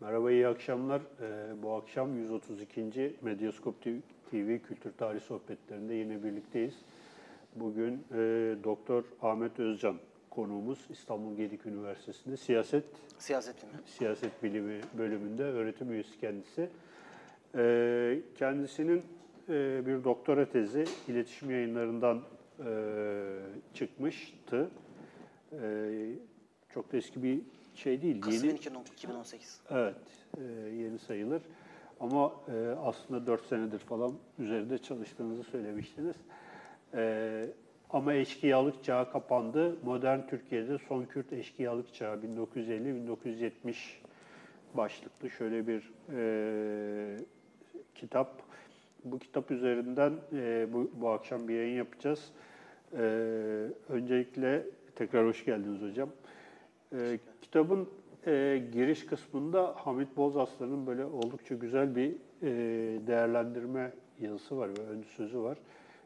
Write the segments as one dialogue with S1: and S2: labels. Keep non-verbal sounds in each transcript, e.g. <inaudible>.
S1: Merhaba, iyi akşamlar. Ee, bu akşam 132. Medyaskop TV Kültür Tarih Sohbetlerinde yine birlikteyiz. Bugün e, Doktor Ahmet Özcan konuğumuz İstanbul Gedik Üniversitesi'nde siyaset
S2: Siyaset bilimi.
S1: siyaset bilimi bölümünde öğretim üyesi kendisi. Ee, kendisinin e, bir doktora tezi iletişim yayınlarından e, çıkmıştı. E, çok da eski bir şey değil.
S2: Kasım
S1: Yeni,
S2: 2018.
S1: evet, e, yeni sayılır. Ama e, aslında 4 senedir falan üzerinde çalıştığınızı söylemiştiniz. E, ama eşkıyalık çağı kapandı. Modern Türkiye'de son Kürt eşkıyalık çağı 1950-1970 başlıklı şöyle bir e, kitap. Bu kitap üzerinden e, bu, bu akşam bir yayın yapacağız. E, öncelikle tekrar hoş geldiniz hocam. E, kitabın e, giriş kısmında Hamit Bozaslan'ın böyle oldukça güzel bir e, değerlendirme yazısı var ve ön sözü var.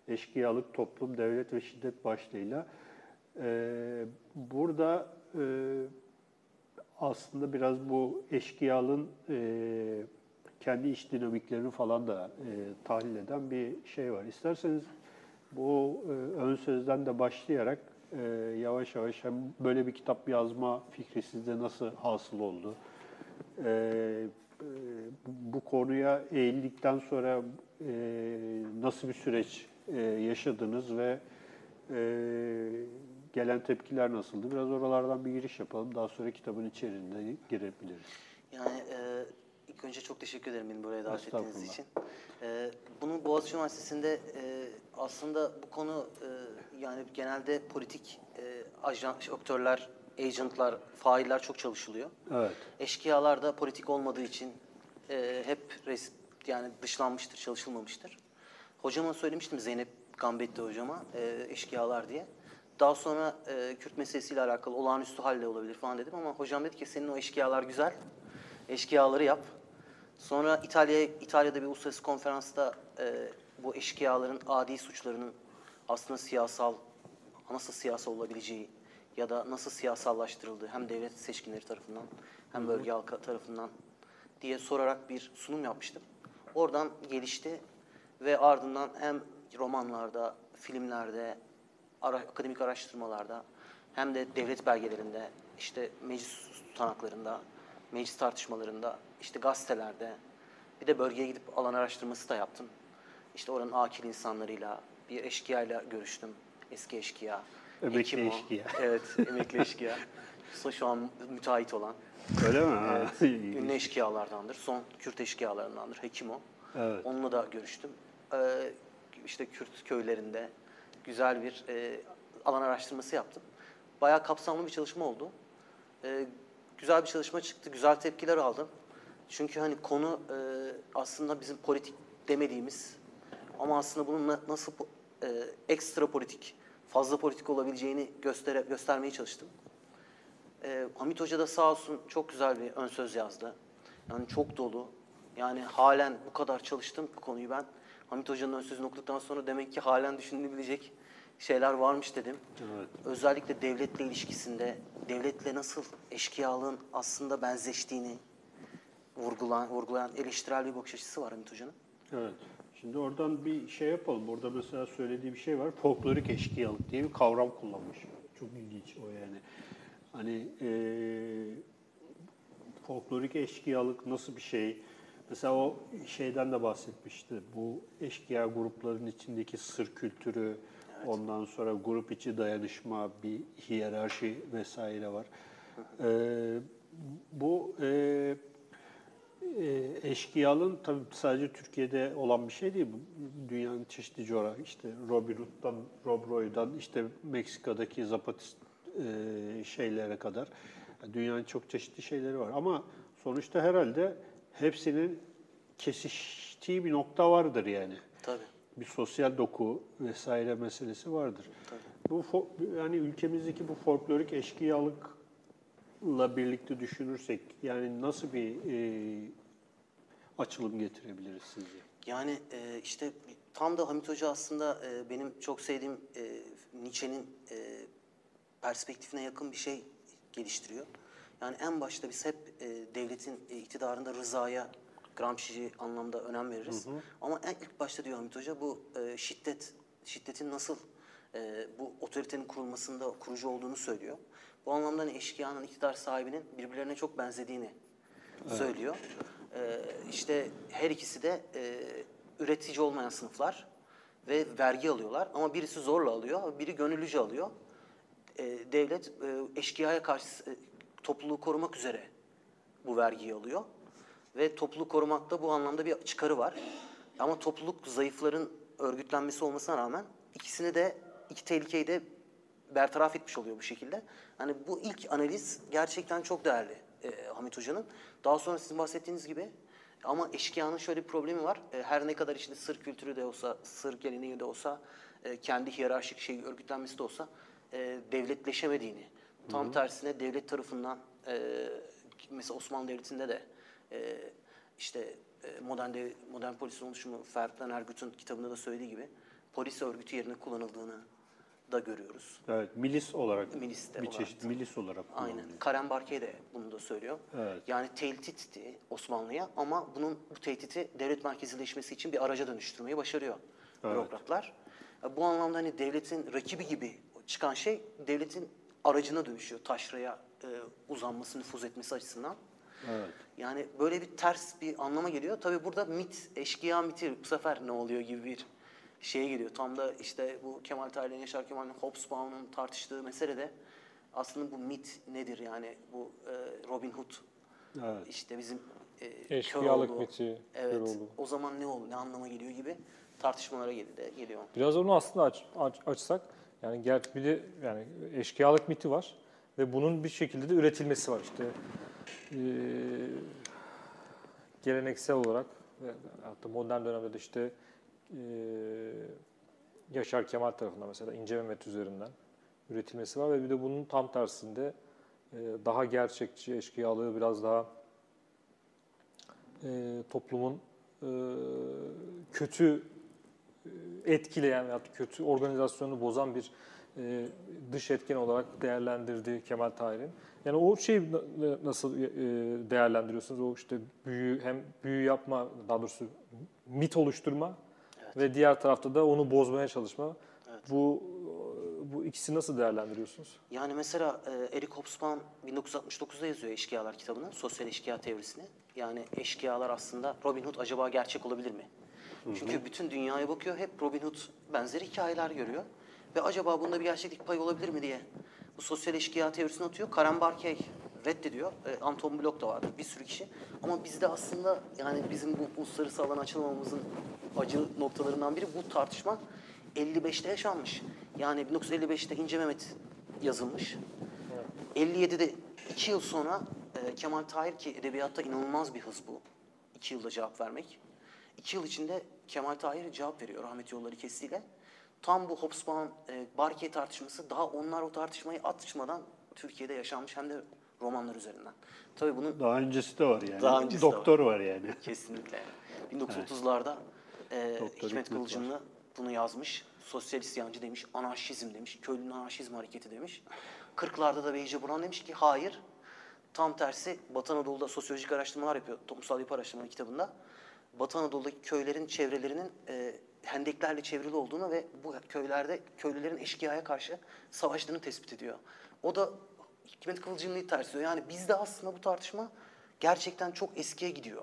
S1: Eşkıyalık, toplum, devlet ve şiddet başlığıyla. E, burada e, aslında biraz bu eşkıyalığın e, kendi iç dinamiklerini falan da e, tahlil eden bir şey var. İsterseniz bu e, ön sözden de başlayarak e, yavaş yavaş hem böyle bir kitap yazma fikri sizde nasıl hasıl oldu? E, e, bu konuya eğildikten sonra e, nasıl bir süreç e, yaşadınız ve e, gelen tepkiler nasıldı? Biraz oralardan bir giriş yapalım. Daha sonra kitabın içeriğine girebiliriz.
S2: Yani e, ilk önce çok teşekkür ederim beni buraya davet ettiğiniz için. E, bunu Boğaziçi Üniversitesi'nde e, aslında bu konu e, yani genelde politik e, ajan, aktörler, agentlar, failler çok çalışılıyor.
S1: Evet.
S2: Eşkıyalar da politik olmadığı için e, hep res, yani dışlanmıştır, çalışılmamıştır. Hocama söylemiştim Zeynep Gambetti hocama e, eşkıyalar diye. Daha sonra e, Kürt meselesiyle alakalı olağanüstü halle olabilir falan dedim ama hocam dedi ki senin o eşkıyalar güzel. Eşkıyaları yap. Sonra İtalya İtalya'da bir uluslararası konferansta e, bu eşkıyaların adi suçlarının aslında siyasal nasıl siyasal olabileceği ya da nasıl siyasallaştırıldığı hem devlet seçkinleri tarafından hem bölge halkı tarafından diye sorarak bir sunum yapmıştım. Oradan gelişti ve ardından hem romanlarda, filmlerde, ara- akademik araştırmalarda hem de devlet belgelerinde, işte meclis tutanaklarında, meclis tartışmalarında, işte gazetelerde, bir de bölgeye gidip alan araştırması da yaptım. İşte oranın akil insanlarıyla, bir eşkıyayla görüştüm. Eski eşkıya.
S1: Emekli
S2: hekim o.
S1: eşkıya. <laughs>
S2: Evet, emekli eşkıya. Şu- Şu an müteahhit olan.
S1: Öyle mi?
S2: Evet, ünlü eşkıyalardandır. Son Kürt eşkıyalarındandır. Hekim o.
S1: Evet.
S2: Onunla da görüştüm. Ee, işte Kürt köylerinde güzel bir e, alan araştırması yaptım. Bayağı kapsamlı bir çalışma oldu. Ee, güzel bir çalışma çıktı. Güzel tepkiler aldım. Çünkü hani konu e, aslında bizim politik demediğimiz ama aslında bunun na- nasıl e, ekstra politik, fazla politik olabileceğini göstere, göstermeye çalıştım. Ee, Hamit Hoca da sağ olsun çok güzel bir ön söz yazdı. Yani çok dolu. Yani halen bu kadar çalıştım bu konuyu ben. Hamit Hoca'nın ön sözünü okuduktan sonra demek ki halen düşünülebilecek şeyler varmış dedim.
S1: Evet.
S2: Özellikle devletle ilişkisinde, devletle nasıl eşkıyalığın aslında benzeştiğini vurgulayan, vurgulayan eleştirel bir bakış açısı var Hamit Hoca'nın.
S1: Evet. Şimdi oradan bir şey yapalım. Orada mesela söylediği bir şey var. Folklorik eşkıyalık diye bir kavram kullanmış. Çok ilginç o yani. Hani eee folklorik eşkıyalık nasıl bir şey? Mesela o şeyden de bahsetmişti. Bu eşkıya grupların içindeki sır kültürü, ondan sonra grup içi dayanışma, bir hiyerarşi vesaire var. Eee, bu e, eşkıyalığın tabii sadece Türkiye'de olan bir şey değil. Bu dünyanın çeşitli coğrafya, işte Robin Hood'dan, Rob Roy'dan, işte Meksika'daki Zapatist e, şeylere kadar dünyanın çok çeşitli şeyleri var. Ama sonuçta herhalde hepsinin kesiştiği bir nokta vardır yani.
S2: Tabii.
S1: Bir sosyal doku vesaire meselesi vardır.
S2: Tabii.
S1: Bu yani ülkemizdeki bu folklorik eşkıyalıkla birlikte düşünürsek yani nasıl bir e, açılım getirebiliriz sizce?
S2: Yani e, işte tam da Hamit Hoca aslında e, benim çok sevdiğim e, Nietzsche'nin e, perspektifine yakın bir şey geliştiriyor. Yani en başta biz hep e, devletin e, iktidarında rızaya Gramsci anlamda önem veririz. Ama en ilk başta diyor Hamit Hoca bu e, şiddet, şiddetin nasıl e, bu otoritenin kurulmasında kurucu olduğunu söylüyor. Bu anlamda hani eşkıyanın, iktidar sahibinin birbirlerine çok benzediğini söylüyor. E, işte her ikisi de e, üretici olmayan sınıflar ve vergi alıyorlar. Ama birisi zorla alıyor, biri gönüllüce alıyor. E, devlet e, eşkıyaya karşı e, topluluğu korumak üzere bu vergiyi alıyor. Ve topluluğu korumakta bu anlamda bir çıkarı var. Ama topluluk zayıfların örgütlenmesi olmasına rağmen ikisini de iki tehlikeyi de bertaraf etmiş oluyor bu şekilde. Hani bu ilk analiz gerçekten çok değerli e, Hamit Hoca'nın. Daha sonra sizin bahsettiğiniz gibi ama eşkıyanın şöyle bir problemi var. E, her ne kadar içinde sır kültürü de olsa, sır geleneği de olsa, e, kendi hiyerarşik şey örgütlenmesi de olsa e, devletleşemediğini, tam tersine devlet tarafından e, mesela Osmanlı Devleti'nde de e, işte e, modern dev- modern polisin oluşumu Ferdan Ergüt'ün kitabında da söylediği gibi polis örgütü yerine kullanıldığını da görüyoruz.
S1: Evet, milis olarak,
S2: Milis de
S1: bir
S2: olarak.
S1: çeşit milis olarak
S2: Aynen.
S1: kullanılıyor.
S2: Karen Barkey de bunu da söylüyor.
S1: Evet.
S2: Yani tehditti Osmanlı'ya ama bunun bu tehditi devlet merkezileşmesi için bir araca dönüştürmeyi başarıyor
S1: Evet.
S2: bürokratlar. Ya Bu anlamda hani devletin rakibi gibi çıkan şey devletin aracına dönüşüyor. Taşraya e, uzanması, nüfuz etmesi açısından.
S1: Evet.
S2: Yani böyle bir ters bir anlama geliyor. Tabii burada mit, eşkıya miti bu sefer ne oluyor gibi bir şeye geliyor. Tam da işte bu Kemal Tahir'le Yaşar Kemal'in Hobsbawm'un tartıştığı mesele de aslında bu mit nedir yani bu e, Robin Hood
S1: Evet.
S2: işte bizim e,
S3: Eşkıyalık
S2: Köroğlu,
S3: miti,
S2: Evet.
S3: Köroğlu.
S2: O zaman ne oldu, ne anlama geliyor gibi tartışmalara gel- geliyor.
S3: Biraz onu aslında aç, aç- açsak yani ger bir de yani eşkıyalık miti var ve bunun bir şekilde de üretilmesi var işte Ee, geleneksel olarak hatta modern dönemde de işte ee, Yaşar Kemal tarafından mesela İnce Mehmet üzerinden üretilmesi var ve bir de bunun tam tersinde ee, daha gerçekçi eşkıyalığı biraz daha ee, toplumun ee, kötü etkileyen veya kötü organizasyonu bozan bir e, dış etken olarak değerlendirdi Kemal Tahir'in. Yani o şeyi na- nasıl e, değerlendiriyorsunuz? O işte büyü hem büyü yapma, daha doğrusu mit oluşturma ve diğer tarafta da onu bozmaya çalışma. Bu bu ikisi nasıl değerlendiriyorsunuz?
S2: Yani mesela e, Eric Hobsbawm 1969'da yazıyor Eşkıyalar kitabını, sosyal eşkıya teorisini. Yani eşkıyalar aslında Robin Hood acaba gerçek olabilir mi? Çünkü bütün dünyaya bakıyor, hep Robin Hood benzeri hikayeler görüyor. Ve acaba bunda bir gerçeklik payı olabilir mi diye bu sosyal eşkıya teorisini atıyor. Karen Barkey reddediyor. E, Anton Bloch da vardır, bir sürü kişi. Ama bizde aslında yani bizim bu uluslararası alan açılmamamızın acı noktalarından biri bu tartışma 55'te yaşanmış. Yani 1955'te İnce Mehmet yazılmış. 57'de iki yıl sonra e, Kemal Tahir ki edebiyatta inanılmaz bir hız bu. İki yılda cevap vermek. İki yıl içinde Kemal Tahir cevap veriyor rahmet yolları kestiğiyle. Tam bu Hobsbawm e, Barkey tartışması daha onlar o tartışmayı atışmadan Türkiye'de yaşanmış hem de romanlar üzerinden. Tabii bunun
S1: Daha öncesi de var yani.
S2: Daha öncesi
S1: Doktor var yani. <laughs>
S2: Kesinlikle. 1930'larda e,
S1: Doktor
S2: Hikmet Kıvılcımlı bunu yazmış. Sosyal isyancı demiş, anarşizm demiş, köylünün anarşizm hareketi demiş. 40'larda da Beyce Buran demiş ki hayır. Tam tersi Batı Anadolu'da sosyolojik araştırmalar yapıyor. Toplumsal yapı araştırmaları kitabında. Batı Anadolu'daki köylerin çevrelerinin e, hendeklerle çevrili olduğunu ve bu köylerde köylülerin eşkıyaya karşı savaştığını tespit ediyor. O da Hikmet Kıvılcımlı'yı tersliyor. Yani bizde aslında bu tartışma gerçekten çok eskiye gidiyor.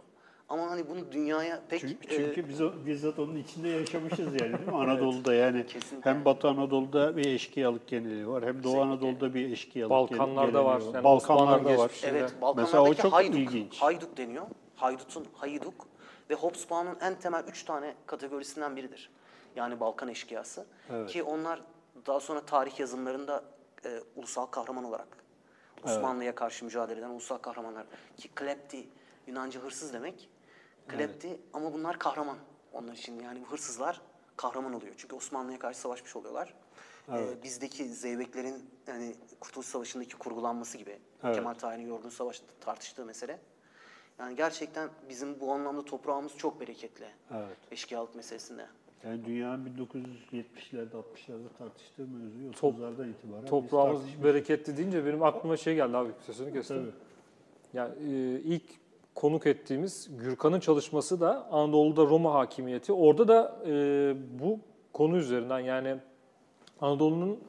S2: Ama hani bunu dünyaya pek...
S1: Çünkü,
S2: e,
S1: çünkü biz o, bizzat onun içinde yaşamışız yani değil mi? <laughs> Anadolu'da yani
S2: kesinlikle.
S1: hem Batı Anadolu'da bir eşkıyalık geneliği var hem Doğu Anadolu'da bir eşkıyalık
S3: Balkanlarda
S1: geneliği
S3: var. Yani
S1: Balkanlarda var.
S2: Evet,
S1: Mesela
S2: Balkanlardaki
S1: o çok
S2: hayduk,
S1: ilginç.
S2: hayduk deniyor. Haydutun hayduk ve Hobsbawm'un en temel üç tane kategorisinden biridir. Yani Balkan eşkıyası.
S1: Evet.
S2: Ki onlar daha sonra tarih yazımlarında e, ulusal kahraman olarak Osmanlı'ya karşı mücadele eden ulusal kahramanlar. Ki klepti Yunanca hırsız demek. Klepti ama bunlar kahraman onlar için. Yani bu hırsızlar kahraman oluyor. Çünkü Osmanlı'ya karşı savaşmış oluyorlar. E, bizdeki zeybeklerin yani Kurtuluş Savaşı'ndaki kurgulanması gibi.
S1: Evet.
S2: Kemal Tahir'in yorgun savaşta tartıştığı mesele. Yani gerçekten bizim bu anlamda toprağımız çok bereketli.
S1: Evet.
S2: Eşkıyalık meselesinde.
S1: Yani dünyanın 1970'lerde 60'larda tartıştığı mevzuyu
S3: Top-
S1: 30'lardan itibaren
S3: Toprağımız bereketli deyince benim aklıma şey geldi abi sözünü kestim.
S1: Tabii.
S3: Yani e, ilk konuk ettiğimiz Gürkan'ın çalışması da Anadolu'da Roma hakimiyeti. Orada da e, bu konu üzerinden yani Anadolu'nun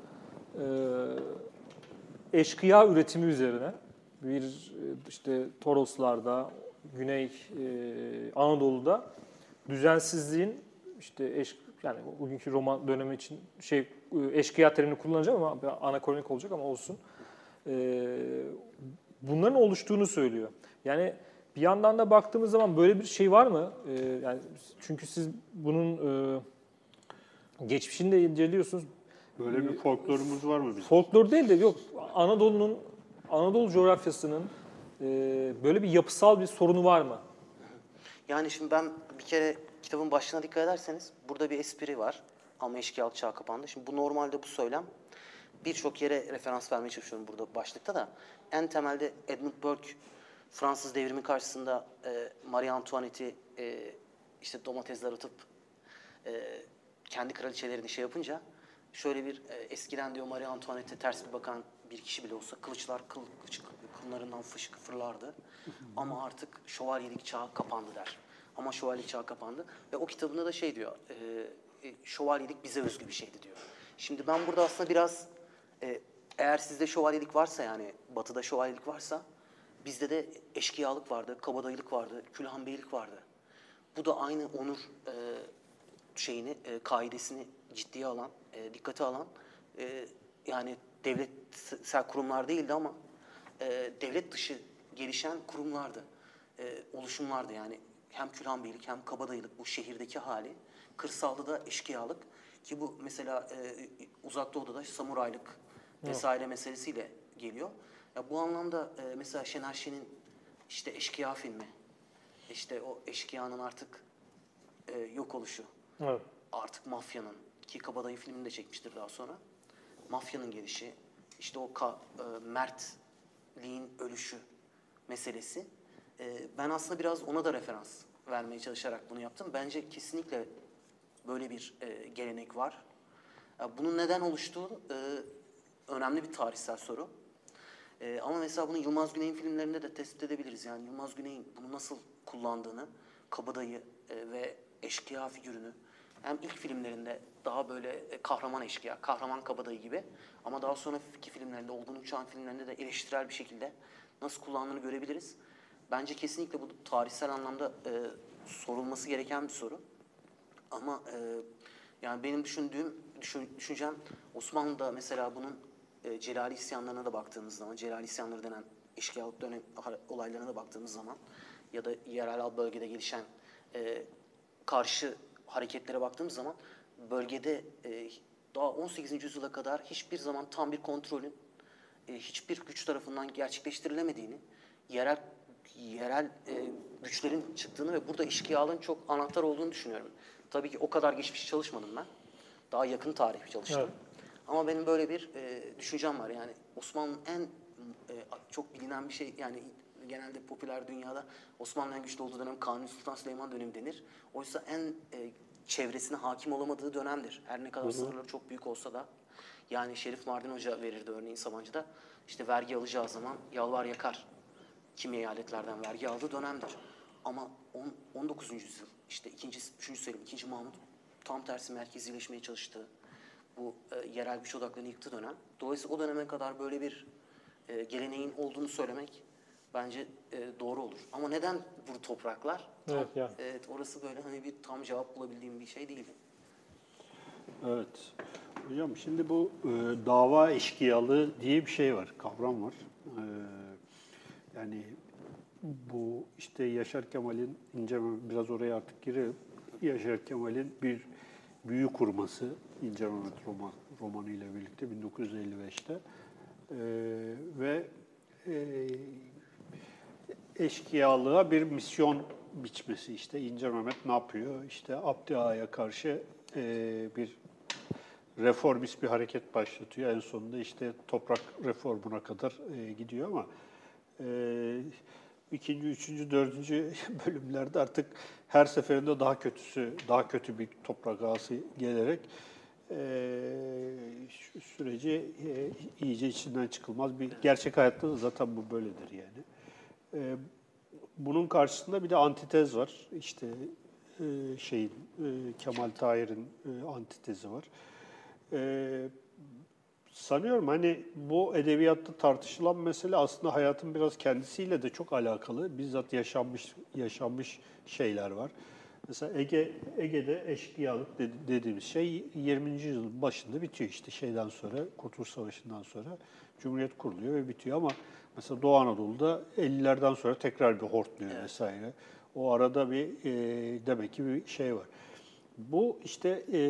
S3: e, eşkıya üretimi üzerine bir e, işte Toroslarda, Güney e, Anadolu'da düzensizliğin işte eş, yani bugünkü Roma dönemi için şey e, eşkıya terimini kullanacağım ama anakronik olacak ama olsun. E, bunların oluştuğunu söylüyor. Yani bir yandan da baktığımız zaman böyle bir şey var mı? E, yani çünkü siz bunun e, geçmişini de inceliyorsunuz.
S1: Böyle bir folklorumuz var mı bizim?
S3: Folklor değil de yok Anadolu'nun Anadolu coğrafyasının e, böyle bir yapısal bir sorunu var mı?
S2: Yani şimdi ben bir kere kitabın başına dikkat ederseniz burada bir espri var. Ama eşkıyalık çağı kapandı. Şimdi bu normalde bu söylem birçok yere referans vermeye çalışıyorum burada başlıkta da. En temelde Edmund Burke Fransız devrimi karşısında e, Marie Antoinette'i e, işte domatesler atıp e, kendi kraliçelerini şey yapınca şöyle bir e, eskiden diyor Marie Antoinette'e ters bir bakan bir kişi bile olsa kılıçlar kıl, kılıç- kıllarından fışkı fırlardı. Ama artık şövalyelik çağı kapandı der. Ama şövalyelik çağı kapandı ve o kitabında da şey diyor. E, e, şövalyelik bize özgü bir şeydi diyor. Şimdi ben burada aslında biraz e, eğer sizde şövalyelik varsa yani batıda şövalyelik varsa bizde de eşkıyalık vardı, kabadayılık vardı, külhanbeylik vardı. Bu da aynı onur e, şeyini, e, kaidesini ciddiye alan, e, dikkate alan e, yani devletsel kurumlar değildi ama e, devlet dışı gelişen kurumlardı, e, oluşumlardı yani hem külhanbeylik hem kabadayılık bu şehirdeki hali, kırsalda da eşkıyalık ki bu mesela e, uzak doğuda da samuraylık vesaire meselesiyle geliyor. Ya bu anlamda e, mesela Şener Şen'in işte Eşkıya filmi, işte o eşkıyanın artık e, yok oluşu,
S3: Evet.
S2: artık mafyanın ki Kabadayı filmini de çekmiştir daha sonra. Mafyanın gelişi, işte o ka, e, mertliğin ölüşü meselesi. E, ben aslında biraz ona da referans vermeye çalışarak bunu yaptım. Bence kesinlikle böyle bir e, gelenek var. E, bunun neden oluştuğu e, önemli bir tarihsel soru. E, ama mesela bunu Yılmaz Güney'in filmlerinde de tespit edebiliriz. Yani Yılmaz Güney'in bunu nasıl kullandığını, kabadayı e, ve eşkıya figürünü hem ilk filmlerinde daha böyle e, kahraman eşkıya, kahraman kabadayı gibi ama daha sonraki filmlerinde, Olgun Uçağan filmlerinde de eleştirel bir şekilde nasıl kullandığını görebiliriz. Bence kesinlikle bu tarihsel anlamda e, sorulması gereken bir soru. Ama e, yani benim düşündüğüm, düşün, düşüncem Osmanlı'da mesela bunun e, Celali isyanlarına da baktığımız zaman, Celali isyanları denen işgalık dönem olaylarına da baktığımız zaman ya da yerel bölgede gelişen e, karşı hareketlere baktığımız zaman bölgede e, daha 18. yüzyıla kadar hiçbir zaman tam bir kontrolün e, hiçbir güç tarafından gerçekleştirilemediğini, yerel yerel e, güçlerin çıktığını ve burada işgiyalın çok anahtar olduğunu düşünüyorum. Tabii ki o kadar geçmiş çalışmadım ben. Daha yakın tarih çalıştım.
S3: Evet.
S2: Ama benim böyle bir e, düşüncem var. Yani Osmanlı'nın en e, çok bilinen bir şey yani genelde popüler dünyada Osmanlı'nın en güçlü olduğu dönem Kanuni Sultan Süleyman dönemi denir. Oysa en e, çevresine hakim olamadığı dönemdir. Her ne kadar sınırları çok büyük olsa da. Yani Şerif Mardin Hoca verirdi örneğin Sabancı'da. İşte vergi alacağı zaman yalvar yakar kimi eyaletlerden vergi aldığı dönemdir. Ama on- 19. yüzyıl işte 2. 3. Selim, 2. Mahmut tam tersi merkezileşmeye çalıştığı bu e, yerel güç odaklarını yıktığı dönem. Dolayısıyla o döneme kadar böyle bir e, geleneğin olduğunu söylemek bence e, doğru olur. Ama neden bu topraklar? Tam-
S3: Evet, yani.
S2: evet, orası böyle hani bir tam cevap bulabildiğim bir şey değil.
S1: Evet. Hocam şimdi bu e, dava eşkıyalığı diye bir şey var, kavram var. E, yani bu işte Yaşar Kemal'in İnce biraz oraya artık girelim. Yaşar Kemal'in bir büyü kurması İnce Mehmet roman, romanı ile birlikte 1955'te. E, ve e, eşkıyalığa bir misyon biçmesi işte İnce Mehmet ne yapıyor? İşte Abdi Ağa'ya karşı e, bir reformist bir hareket başlatıyor. En sonunda işte toprak reformuna kadar e, gidiyor ama e, ikinci, üçüncü, dördüncü <laughs> bölümlerde artık her seferinde daha kötüsü, daha kötü bir toprak ağası gelerek e, süreci e, iyice içinden çıkılmaz bir gerçek hayatta da zaten bu böyledir yani. E, bunun karşısında bir de antitez var. İşte e, şeyin e, Kemal Tahir'in e, antitezi var. E, sanıyorum hani bu edebiyatta tartışılan mesele aslında hayatın biraz kendisiyle de çok alakalı. Bizzat yaşanmış yaşanmış şeyler var. Mesela Ege Ege'de eşkıyalık dedi- dediğimiz şey 20. yüzyılın başında bitiyor işte şeyden sonra Kurtuluş Savaşı'ndan sonra Cumhuriyet kuruluyor ve bitiyor ama mesela Doğu Anadolu'da 50'lerden sonra tekrar bir hortluyor vesaire. O arada bir e, demek ki bir şey var. Bu işte e,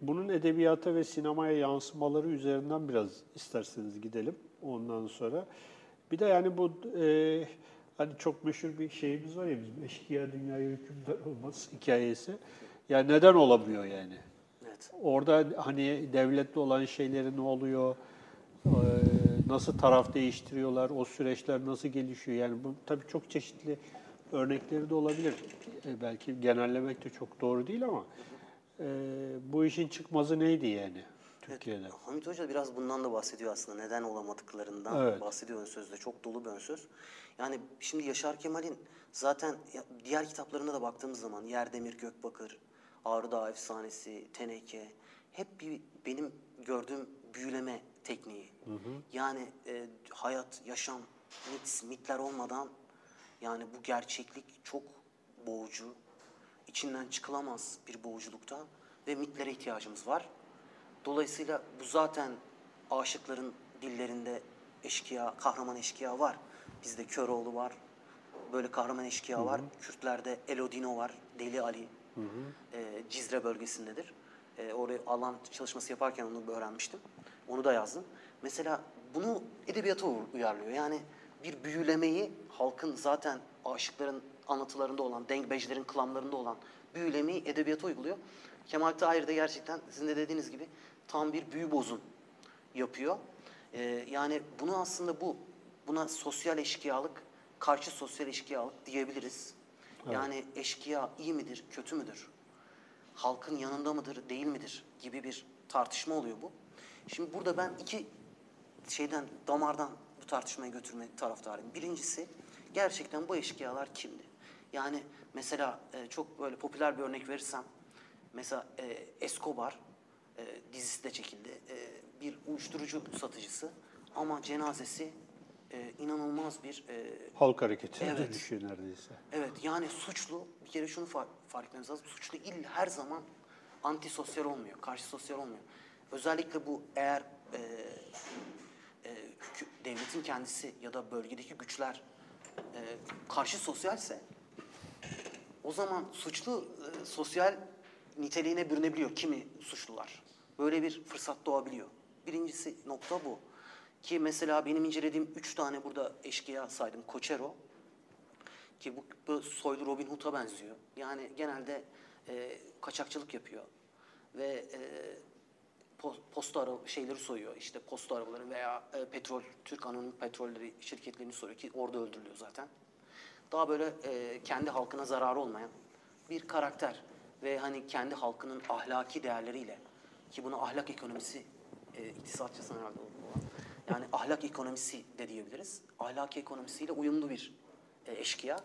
S1: bunun edebiyata ve sinemaya yansımaları üzerinden biraz isterseniz gidelim ondan sonra. Bir de yani bu e, hani çok meşhur bir şeyimiz var ya bizim eşkıya dünyaya hükümdar olmaz hikayesi. Yani neden olamıyor yani?
S2: Evet.
S1: Orada hani devletle olan şeyleri ne oluyor? Ee, Nasıl taraf değiştiriyorlar? O süreçler nasıl gelişiyor? Yani bu tabii çok çeşitli örnekleri de olabilir. E, Belki genellemek de çok doğru değil ama e, bu işin çıkmazı neydi yani Türkiye'de?
S2: Hamit Hoca biraz bundan da bahsediyor aslında. Neden olamadıklarından
S1: Evet.
S2: bahsediyor ön sözde. Çok dolu bir ön söz. Yani şimdi Yaşar Kemal'in zaten diğer kitaplarına da baktığımız zaman Yerdemir Gökbakır, Ağrı Dağı Efsanesi, Teneke hep bir benim gördüğüm büyüleme tekniği. Yani e, hayat, yaşam, mit, mitler olmadan yani bu gerçeklik çok boğucu, içinden çıkılamaz bir boğuculukta ve mitlere ihtiyacımız var. Dolayısıyla bu zaten aşıkların dillerinde eşkıya, kahraman eşkıya var. Bizde Köroğlu var, böyle kahraman eşkıya var. Kürtlerde Elodino var, Deli Ali. Ee, Cizre bölgesindedir. Ee, oraya alan çalışması yaparken onu öğrenmiştim. Onu da yazdım. Mesela bunu edebiyata uyarlıyor. Yani bir büyülemeyi halkın zaten aşıkların anlatılarında olan, dengbejlerin klamlarında olan büyülemeyi edebiyata uyguluyor. Kemal Tahir de gerçekten sizin de dediğiniz gibi tam bir büyü bozun yapıyor. Ee, yani bunu aslında bu buna sosyal eşkıyalık, karşı sosyal eşkıyalık diyebiliriz. Yani eşkıya iyi midir, kötü müdür? Halkın yanında mıdır, değil midir gibi bir tartışma oluyor bu. Şimdi burada ben iki şeyden, damardan bu tartışmayı götürme taraftarıyım. Birincisi, gerçekten bu eşkıyalar kimdi? Yani mesela e, çok böyle popüler bir örnek verirsem, mesela e, Escobar e, dizisi de çekildi. E, bir uyuşturucu satıcısı ama cenazesi e, inanılmaz bir e,
S1: Halk hareketine
S2: Evet.
S1: dönüşüyor neredeyse.
S2: Evet yani suçlu bir kere şunu fark, fark etmemiz lazım. Suçlu il her zaman antisosyal olmuyor, karşı sosyal olmuyor. Özellikle bu eğer e, e, devletin kendisi ya da bölgedeki güçler e, karşı sosyalse o zaman suçlu e, sosyal niteliğine bürünebiliyor kimi suçlular. Böyle bir fırsat doğabiliyor. Birincisi nokta bu. Ki mesela benim incelediğim üç tane burada eşkıya saydım. Koçero, ki bu, bu soylu Robin Hood'a benziyor. Yani genelde e, kaçakçılık yapıyor ve e, posta ara şeyleri soyuyor. İşte posta arabaları veya e, petrol, Türk Anonim Petrolleri şirketlerini soruyor ki orada öldürülüyor zaten. Daha böyle e, kendi halkına zararı olmayan bir karakter ve hani kendi halkının ahlaki değerleriyle ki buna ahlak ekonomisi e, iktisatçısı herhalde olan yani ahlak ekonomisi de diyebiliriz. Ahlaki ekonomisiyle uyumlu bir e, eşkıya.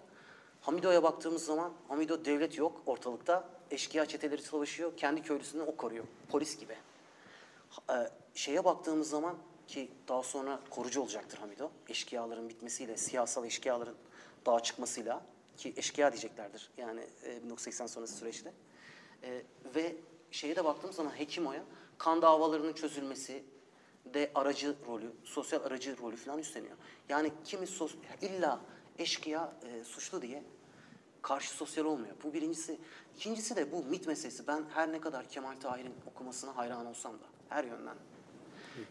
S2: Hamido'ya baktığımız zaman Hamido devlet yok ortalıkta. Eşkıya çeteleri savaşıyor. Kendi köylüsünü o koruyor. Polis gibi. E, şeye baktığımız zaman ki daha sonra korucu olacaktır Hamido. Eşkıyaların bitmesiyle, siyasal eşkıyaların dağa çıkmasıyla ki eşkıya diyeceklerdir yani e, 1980 sonrası süreçte. E, ve şeye de baktığımız zaman Hekimo'ya kan davalarının çözülmesi de aracı rolü, sosyal aracı rolü falan üstleniyor. Yani kimi sos illa eşkıya e, suçlu diye karşı sosyal olmuyor. Bu birincisi. İkincisi de bu mit meselesi. Ben her ne kadar Kemal Tahir'in okumasına hayran olsam da her yönden.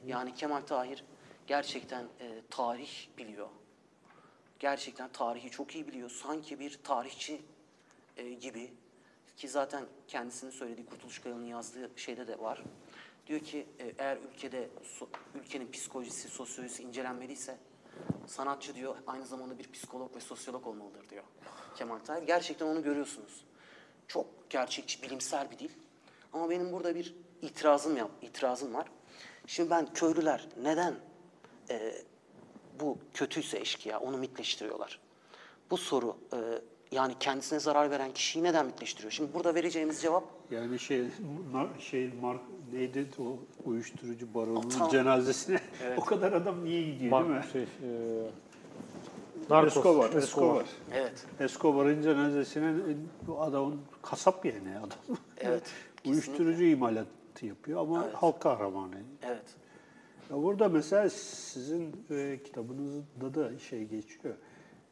S2: Yani Kemal Tahir gerçekten e, tarih biliyor. Gerçekten tarihi çok iyi biliyor. Sanki bir tarihçi e, gibi ki zaten kendisinin söylediği Kurtuluş Kayalı'nın yazdığı şeyde de var. Diyor ki e, eğer ülkede so- ülkenin psikolojisi, sosyolojisi incelenmeliyse sanatçı diyor aynı zamanda bir psikolog ve sosyolog olmalıdır diyor Kemal Tahir. Gerçekten onu görüyorsunuz. Çok gerçekçi, bilimsel bir dil. Ama benim burada bir itirazım yap, itirazım var. Şimdi ben köylüler neden e, bu kötüyse eşkıya onu mitleştiriyorlar? bu soru e, yani kendisine zarar veren kişiyi neden mitleştiriyor? Şimdi burada vereceğimiz cevap
S1: Yani şey şey mark neydi o uyuşturucu baronunun
S2: Tam-
S1: cenazesine <laughs> o kadar adam niye gidiyor değil mi?
S3: Şey, e, Narcos,
S1: Escobar, Escobar.
S2: evet
S1: Escobar'ın cenazesine e, bu adamın kasap yani adam.
S2: Evet, <laughs>
S1: Uyuşturucu yapıyor ama halk kahramanı.
S2: evet
S1: Ya burada mesela sizin e, kitabınızda da şey geçiyor.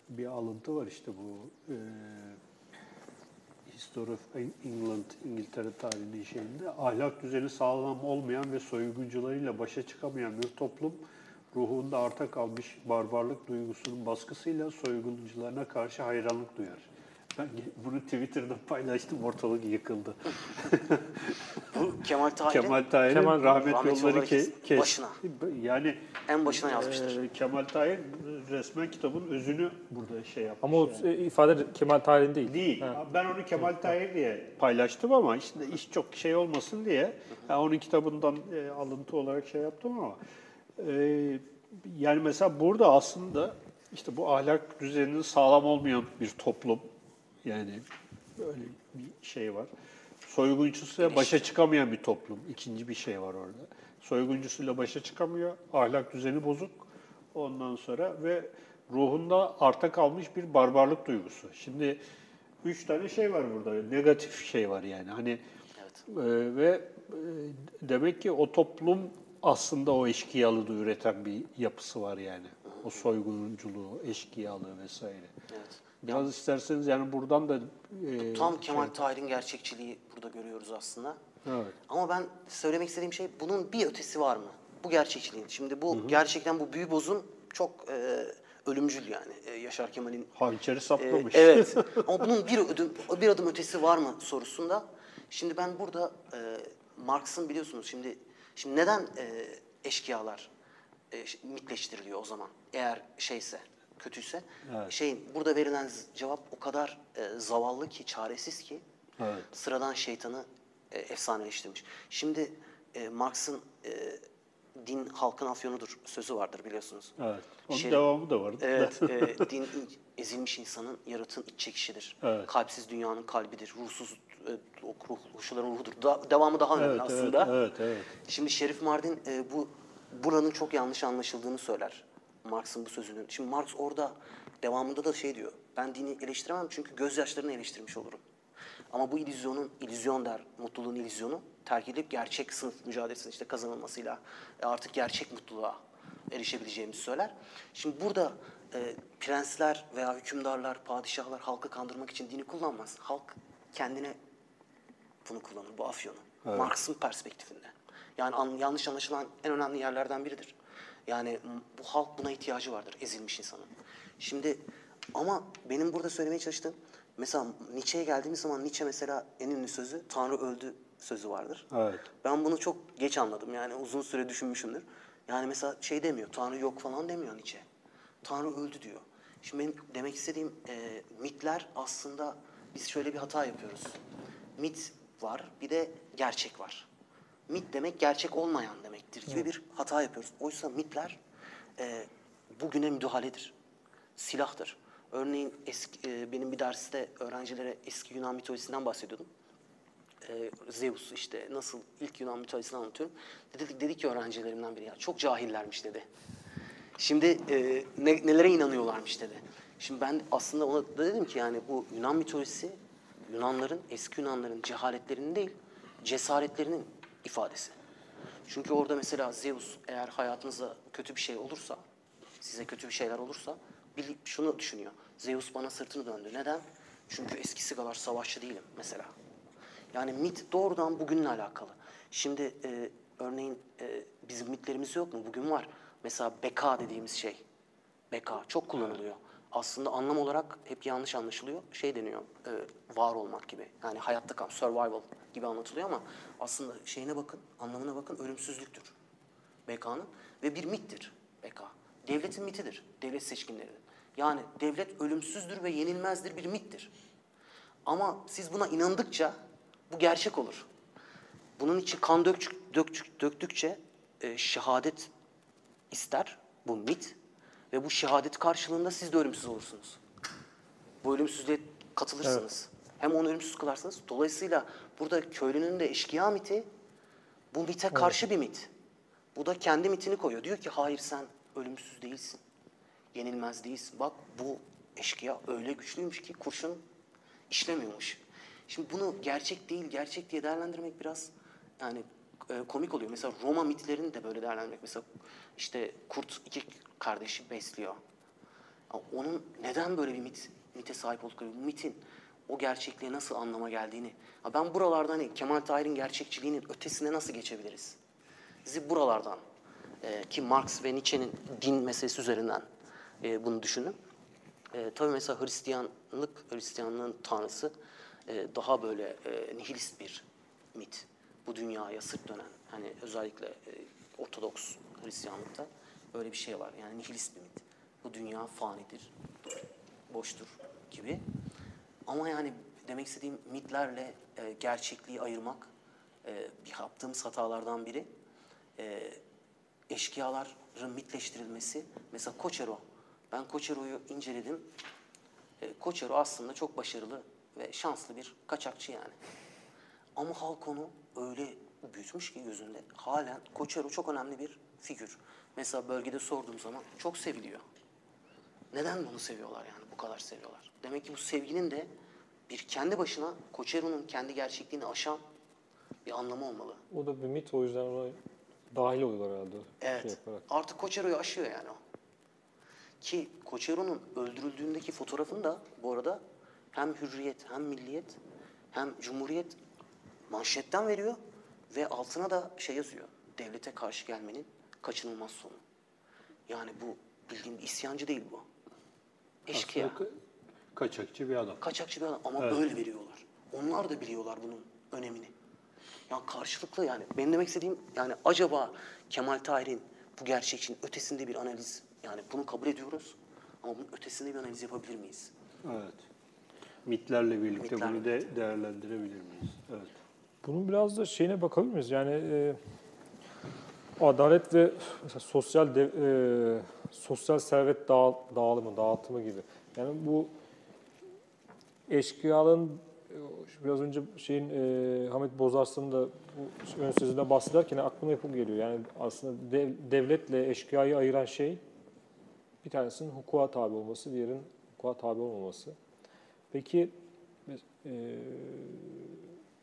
S1: Bir alıntı var işte bu e, History of England, İngiltere tarihinin şeyinde ahlak düzeni sağlam olmayan ve soyguncularıyla başa çıkamayan bir toplum ruhunda arta kalmış barbarlık duygusunun baskısıyla soyguncularına karşı hayranlık duyar. Ben bunu Twitter'da paylaştım, ortalık yıkıldı. <laughs>
S2: bu Kemal Tahir'in
S1: Kemal Tahir'in
S3: Kemal-
S1: rahmet,
S2: rahmet
S1: yolları ke-
S2: kes. başına.
S1: Yani
S2: en başına yazmıştır.
S1: ee, Kemal Tahir resmen kitabın özünü burada şey yapmış.
S3: Ama o
S1: yani.
S3: e, ifade Kemal Tahir'in değil.
S1: Değil.
S3: Ha.
S1: Ben onu Kemal Tahir diye paylaştım ama işte iş çok şey olmasın diye yani onun kitabından e, alıntı olarak şey yaptım ama e, yani mesela burada aslında işte bu ahlak düzeninin sağlam olmayan bir toplum yani böyle bir şey var. Soyguncusuyla başa çıkamayan bir toplum. İkinci bir şey var orada. Soyguncusuyla başa çıkamıyor. Ahlak düzeni bozuk. Ondan sonra ve ruhunda arta kalmış bir barbarlık duygusu. Şimdi üç tane şey var burada. Negatif şey var yani. Hani
S2: Evet.
S1: e, ve e, demek ki o toplum aslında o eşkıyalığı üreten bir yapısı var yani. O soygunculuğu, eşkıyalığı vesaire.
S2: Evet.
S1: Biraz isterseniz yani buradan da e,
S2: Tam Kemal Tahir'in gerçekçiliği burada görüyoruz aslında.
S1: Evet.
S2: Ama ben söylemek istediğim şey bunun bir ötesi var mı? Bu gerçekçiliğin. Şimdi bu gerçekten bu büyü bozun çok e, ölümcül yani e, Yaşar Kemal'in
S1: hançeri saplamış.
S2: evet. <laughs> Ama bunun bir adım, bir adım ötesi var mı sorusunda. Şimdi ben burada e, Marx'ın biliyorsunuz şimdi şimdi neden e, eşkıyalar e, mitleştiriliyor o zaman? Eğer şeyse, kötüyse.
S1: Evet.
S2: Şeyin burada verilen cevap o kadar e, zavallı ki, çaresiz ki
S1: Evet.
S2: sıradan şeytanı e, efsaneleştirmiş. Şimdi e, Marx'ın e, din halkın afyonudur sözü vardır biliyorsunuz.
S1: Evet. Onun
S2: Şey-
S1: devamı da var.
S2: Evet, <laughs> e, din in- ezilmiş insanın yaratığın iç çekişidir.
S1: Evet.
S2: Kalpsiz dünyanın kalbidir. Ruhsuz e, ruh, ruhçuların ruhudur. Da- devamı daha önemli
S1: Evet, evet,
S2: aslında.
S1: evet, evet.
S2: Şimdi Şerif Mardin e, bu buranın çok yanlış anlaşıldığını söyler. Marx'ın bu sözünün. Şimdi Marx orada devamında da şey diyor. Ben dini eleştiremem çünkü gözyaşlarını eleştirmiş olurum. Ama bu illüzyonun, illüzyon der, mutluluğun illüzyonu terk edip gerçek sınıf mücadelesinin işte kazanılmasıyla e, artık gerçek mutluluğa erişebileceğimizi söyler. Şimdi burada e, prensler veya hükümdarlar, padişahlar halkı kandırmak için dini kullanmaz. Halk kendine bunu kullanır, bu afyonu. Marx'ın perspektifinde. Yani an- yanlış anlaşılan en önemli yerlerden biridir. Yani bu halk buna ihtiyacı vardır, ezilmiş insanın. Şimdi ama benim burada söylemeye çalıştığım, mesela Nietzsche'ye geldiğimiz zaman Nietzsche mesela en ünlü sözü Tanrı öldü sözü vardır.
S1: Evet.
S2: Ben bunu çok geç anladım yani uzun süre düşünmüşümdür. Yani mesela şey demiyor, Tanrı yok falan demiyor Nietzsche. Tanrı öldü diyor. Şimdi benim demek istediğim e, mitler aslında biz şöyle bir hata yapıyoruz. Mit var, bir de gerçek var. Mit demek gerçek olmayan demektir gibi bir hata yapıyoruz. Oysa mitler e, bugüne müdahaledir. Silahtır. Örneğin eski, e, benim bir derste öğrencilere eski Yunan mitolojisinden bahsediyordum e, Zeus işte nasıl ilk Yunan mitolojisini anlatıyorum. Dedi, dedi ki öğrencilerimden biri ya çok cahillermiş dedi. Şimdi e, ne, nelere inanıyorlarmış dedi. Şimdi ben aslında ona da dedim ki yani bu Yunan mitolojisi Yunanların, eski Yunanların cehaletlerinin değil, cesaretlerinin ifadesi. Çünkü orada mesela Zeus eğer hayatınızda kötü bir şey olursa, size kötü bir şeyler olursa bil- şunu düşünüyor. Zeus bana sırtını döndü. Neden? Çünkü eskisi kadar savaşçı değilim mesela. Yani mit doğrudan bugünle alakalı. Şimdi e, örneğin e, bizim mitlerimiz yok mu? Bugün var. Mesela beka dediğimiz şey. Beka çok kullanılıyor. Aslında anlam olarak hep yanlış anlaşılıyor. Şey deniyor, e, var olmak gibi. Yani hayatta kal, survival gibi anlatılıyor ama aslında şeyine bakın, anlamına bakın ölümsüzlüktür. Beka'nın ve bir mittir beka. Devletin mitidir, devlet seçkinlerinin. Yani devlet ölümsüzdür ve yenilmezdir bir mittir. Ama siz buna inandıkça bu gerçek olur. Bunun için kan dök, dök, döktükçe e, şehadet ister bu mit ve bu şehadet karşılığında siz de ölümsüz olursunuz. bu ölümsüzlüğe katılırsınız. Hem onu ölümsüz kılarsınız. Dolayısıyla burada köylünün de eşkıya miti bu mite karşı bir mit. Bu da kendi mitini koyuyor. Diyor ki hayır sen ölümsüz değilsin. Yenilmez değilsin. Bak bu eşkıya öyle güçlüymüş ki kurşun işlemiyormuş. Şimdi bunu gerçek değil, gerçek diye değerlendirmek biraz yani e, komik oluyor. Mesela Roma mitlerini de böyle değerlendirmek. Mesela işte kurt iki kardeşi besliyor. Onun neden böyle bir mit, mite sahip oldukları, mitin o gerçekliğe nasıl anlama geldiğini. Ben buralardan hani Kemal Tahir'in gerçekçiliğinin ötesine nasıl geçebiliriz? Bizi buralardan e, ki Marx ve Nietzsche'nin din meselesi üzerinden e, bunu düşünün. Tabii mesela Hristiyanlık, Hristiyanlığın tanrısı daha böyle nihilist bir mit. Bu dünyaya sırt dönen, hani özellikle e, Ortodoks Hristiyanlıkta böyle bir şey var. Yani nihilist bir mit. Bu dünya fanidir, boştur gibi. Ama yani demek istediğim mitlerle e, gerçekliği ayırmak e, yaptığımız hatalardan biri. E, eşkıyaların mitleştirilmesi. Mesela Koçero. Ben Koçero'yu inceledim. E, Koçero aslında çok başarılı ve şanslı bir kaçakçı yani. Ama halk onu öyle büyütmüş ki gözünde. Halen Koçero çok önemli bir figür. Mesela bölgede sorduğum zaman çok seviliyor. Neden bunu seviyorlar yani bu kadar seviyorlar? Demek ki bu sevginin de bir kendi başına Koçero'nun kendi gerçekliğini aşan bir anlamı olmalı.
S3: O da bir mit o yüzden ona dahil oluyorlar herhalde.
S2: Evet.
S3: Şey yaparak.
S2: Artık Koçero'yu aşıyor yani o. Ki Koçero'nun öldürüldüğündeki fotoğrafını da bu arada hem Hürriyet hem Milliyet hem Cumhuriyet manşetten veriyor ve altına da şey yazıyor. Devlete karşı gelmenin kaçınılmaz sonu. Yani bu bildiğim bir isyancı değil bu. Eşkıya.
S1: Aslında kaçakçı bir adam.
S2: Kaçakçı bir adam ama
S1: Evet.
S2: böyle veriyorlar. Onlar da biliyorlar bunun önemini. Ya karşılıklı yani. Benim demek istediğim yani acaba Kemal Tahir'in bu gerçekçinin ötesinde bir analiz yani bunu kabul ediyoruz ama bunun ötesinde bir analiz yapabilir miyiz?
S1: Evet. Mitlerle birlikte
S2: Mitlerle
S1: bunu de değerlendirebilir miyiz? Evet.
S3: Bunun biraz da şeyine bakabilir miyiz? Yani e, adalet ve sosyal de, e, sosyal servet dağ, dağılımı, dağıtımı gibi. Yani bu eşkıyaların e, biraz önce şeyin e, Hamit Bozarslan'ın da bu ön sözünde bahsederken aklıma hep geliyor. Yani aslında dev- devletle eşkıyayı ayıran şey bir tanesinin hukuka tabi olması, diğerinin hukuka tabi olmaması. Peki e,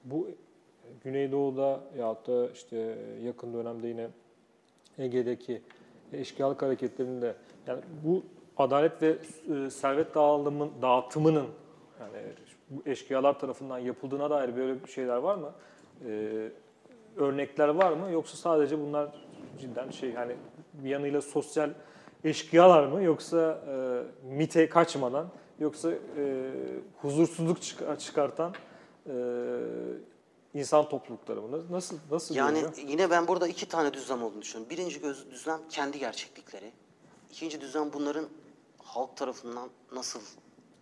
S3: bu Güneydoğu'da yahut da işte yakın dönemde yine Ege'deki eşkıyalık hareketlerinde yani bu adalet ve e, servet dağılımın dağıtımının yani bu eşkıyalar tarafından yapıldığına dair böyle bir şeyler var mı? Ee, örnekler var mı? Yoksa sadece bunlar cidden şey hani bir yanıyla sosyal eşkıyalar mı? Yoksa e, mite kaçmadan yoksa e, huzursuzluk çık- çıkartan e, insan toplulukları mı? Nasıl nasıl
S2: Yani
S3: görünüyor?
S2: yine ben burada iki tane düzlem olduğunu düşünüyorum. Birinci göz, düzlem kendi gerçeklikleri. İkinci düzlem bunların halk tarafından nasıl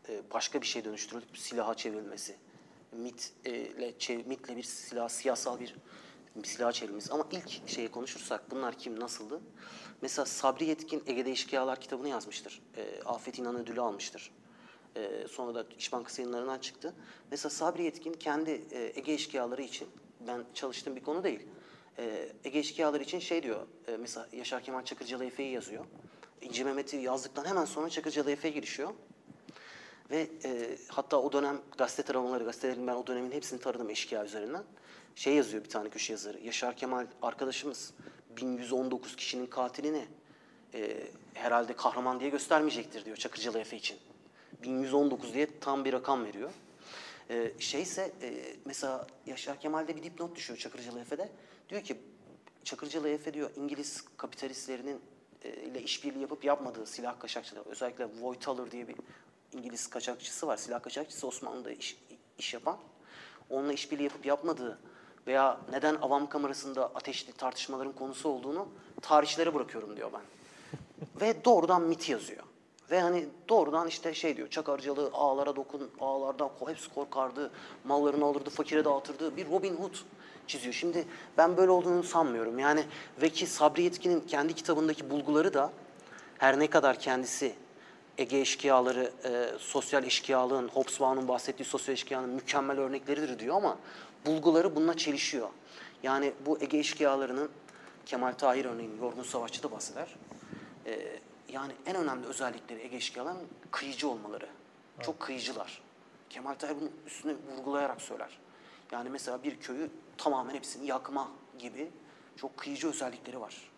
S2: e, başka bir şey dönüştürülüp silaha çevrilmesi. Mitle, çev- mitle bir silah, siyasal bir, bir silaha çevrilmesi. Ama ilk şeye konuşursak bunlar kim, nasıldı? Mesela Sabri Yetkin Ege'de İşkıyalar kitabını yazmıştır. E, Afet İnan ödülü almıştır. Ee, sonra da İş Bankası yayınlarından çıktı. Mesela Sabri Yetkin kendi e, Ege eşkıyaları için, ben çalıştığım bir konu değil. Ee, Ege eşkıyaları için şey diyor, e, mesela Yaşar Kemal Çakırcalı Efe'yi yazıyor. İnci Mehmet'i yazdıktan hemen sonra Çakırcalı Efe'ye girişiyor. Ve e, hatta o dönem gazete taramaları, gazetelerin ben o dönemin hepsini taradım eşkıya üzerinden. Şey yazıyor bir tane köşe yazarı, Yaşar Kemal arkadaşımız 1119 kişinin katilini e, herhalde kahraman diye göstermeyecektir diyor Çakırcalı Efe için. 1119 diye tam bir rakam veriyor. Ee, şeyse e, mesela Yaşar Kemal'de bir dipnot düşüyor Çakırcalı Efe'de. Diyor ki Çakırcalı Efe diyor İngiliz kapitalistlerinin e, ile işbirliği yapıp yapmadığı silah kaçakçılığı. Özellikle Voigtlander diye bir İngiliz kaçakçısı var. Silah kaçakçısı Osmanlı'da iş, iş yapan. Onunla işbirliği yapıp yapmadığı veya neden avam kamerasında ateşli tartışmaların konusu olduğunu tarihçilere bırakıyorum diyor ben. Ve doğrudan mit yazıyor. Ve hani doğrudan işte şey diyor, Çakarcalı ağlara dokun, ağlardan hepsi korkardı, mallarını alırdı, fakire dağıtırdı. Bir Robin Hood çiziyor. Şimdi ben böyle olduğunu sanmıyorum. Yani ve ki Sabri Yetkin'in kendi kitabındaki bulguları da her ne kadar kendisi Ege eşkıyaları, e, sosyal eşkıyalığın, Hobsbawm'un bahsettiği sosyal eşkıyanın mükemmel örnekleridir diyor ama bulguları bununla çelişiyor. Yani bu Ege eşkıyalarının, Kemal Tahir örneğin Yorgun Savaşçı'da bahseder. E, yani en önemli özellikleri Ege eşkıyalarının kıyıcı olmaları. Çok kıyıcılar. Kemal Tahir bunun üstüne vurgulayarak söyler. Yani mesela bir köyü tamamen hepsini yakma gibi çok kıyıcı özellikleri var.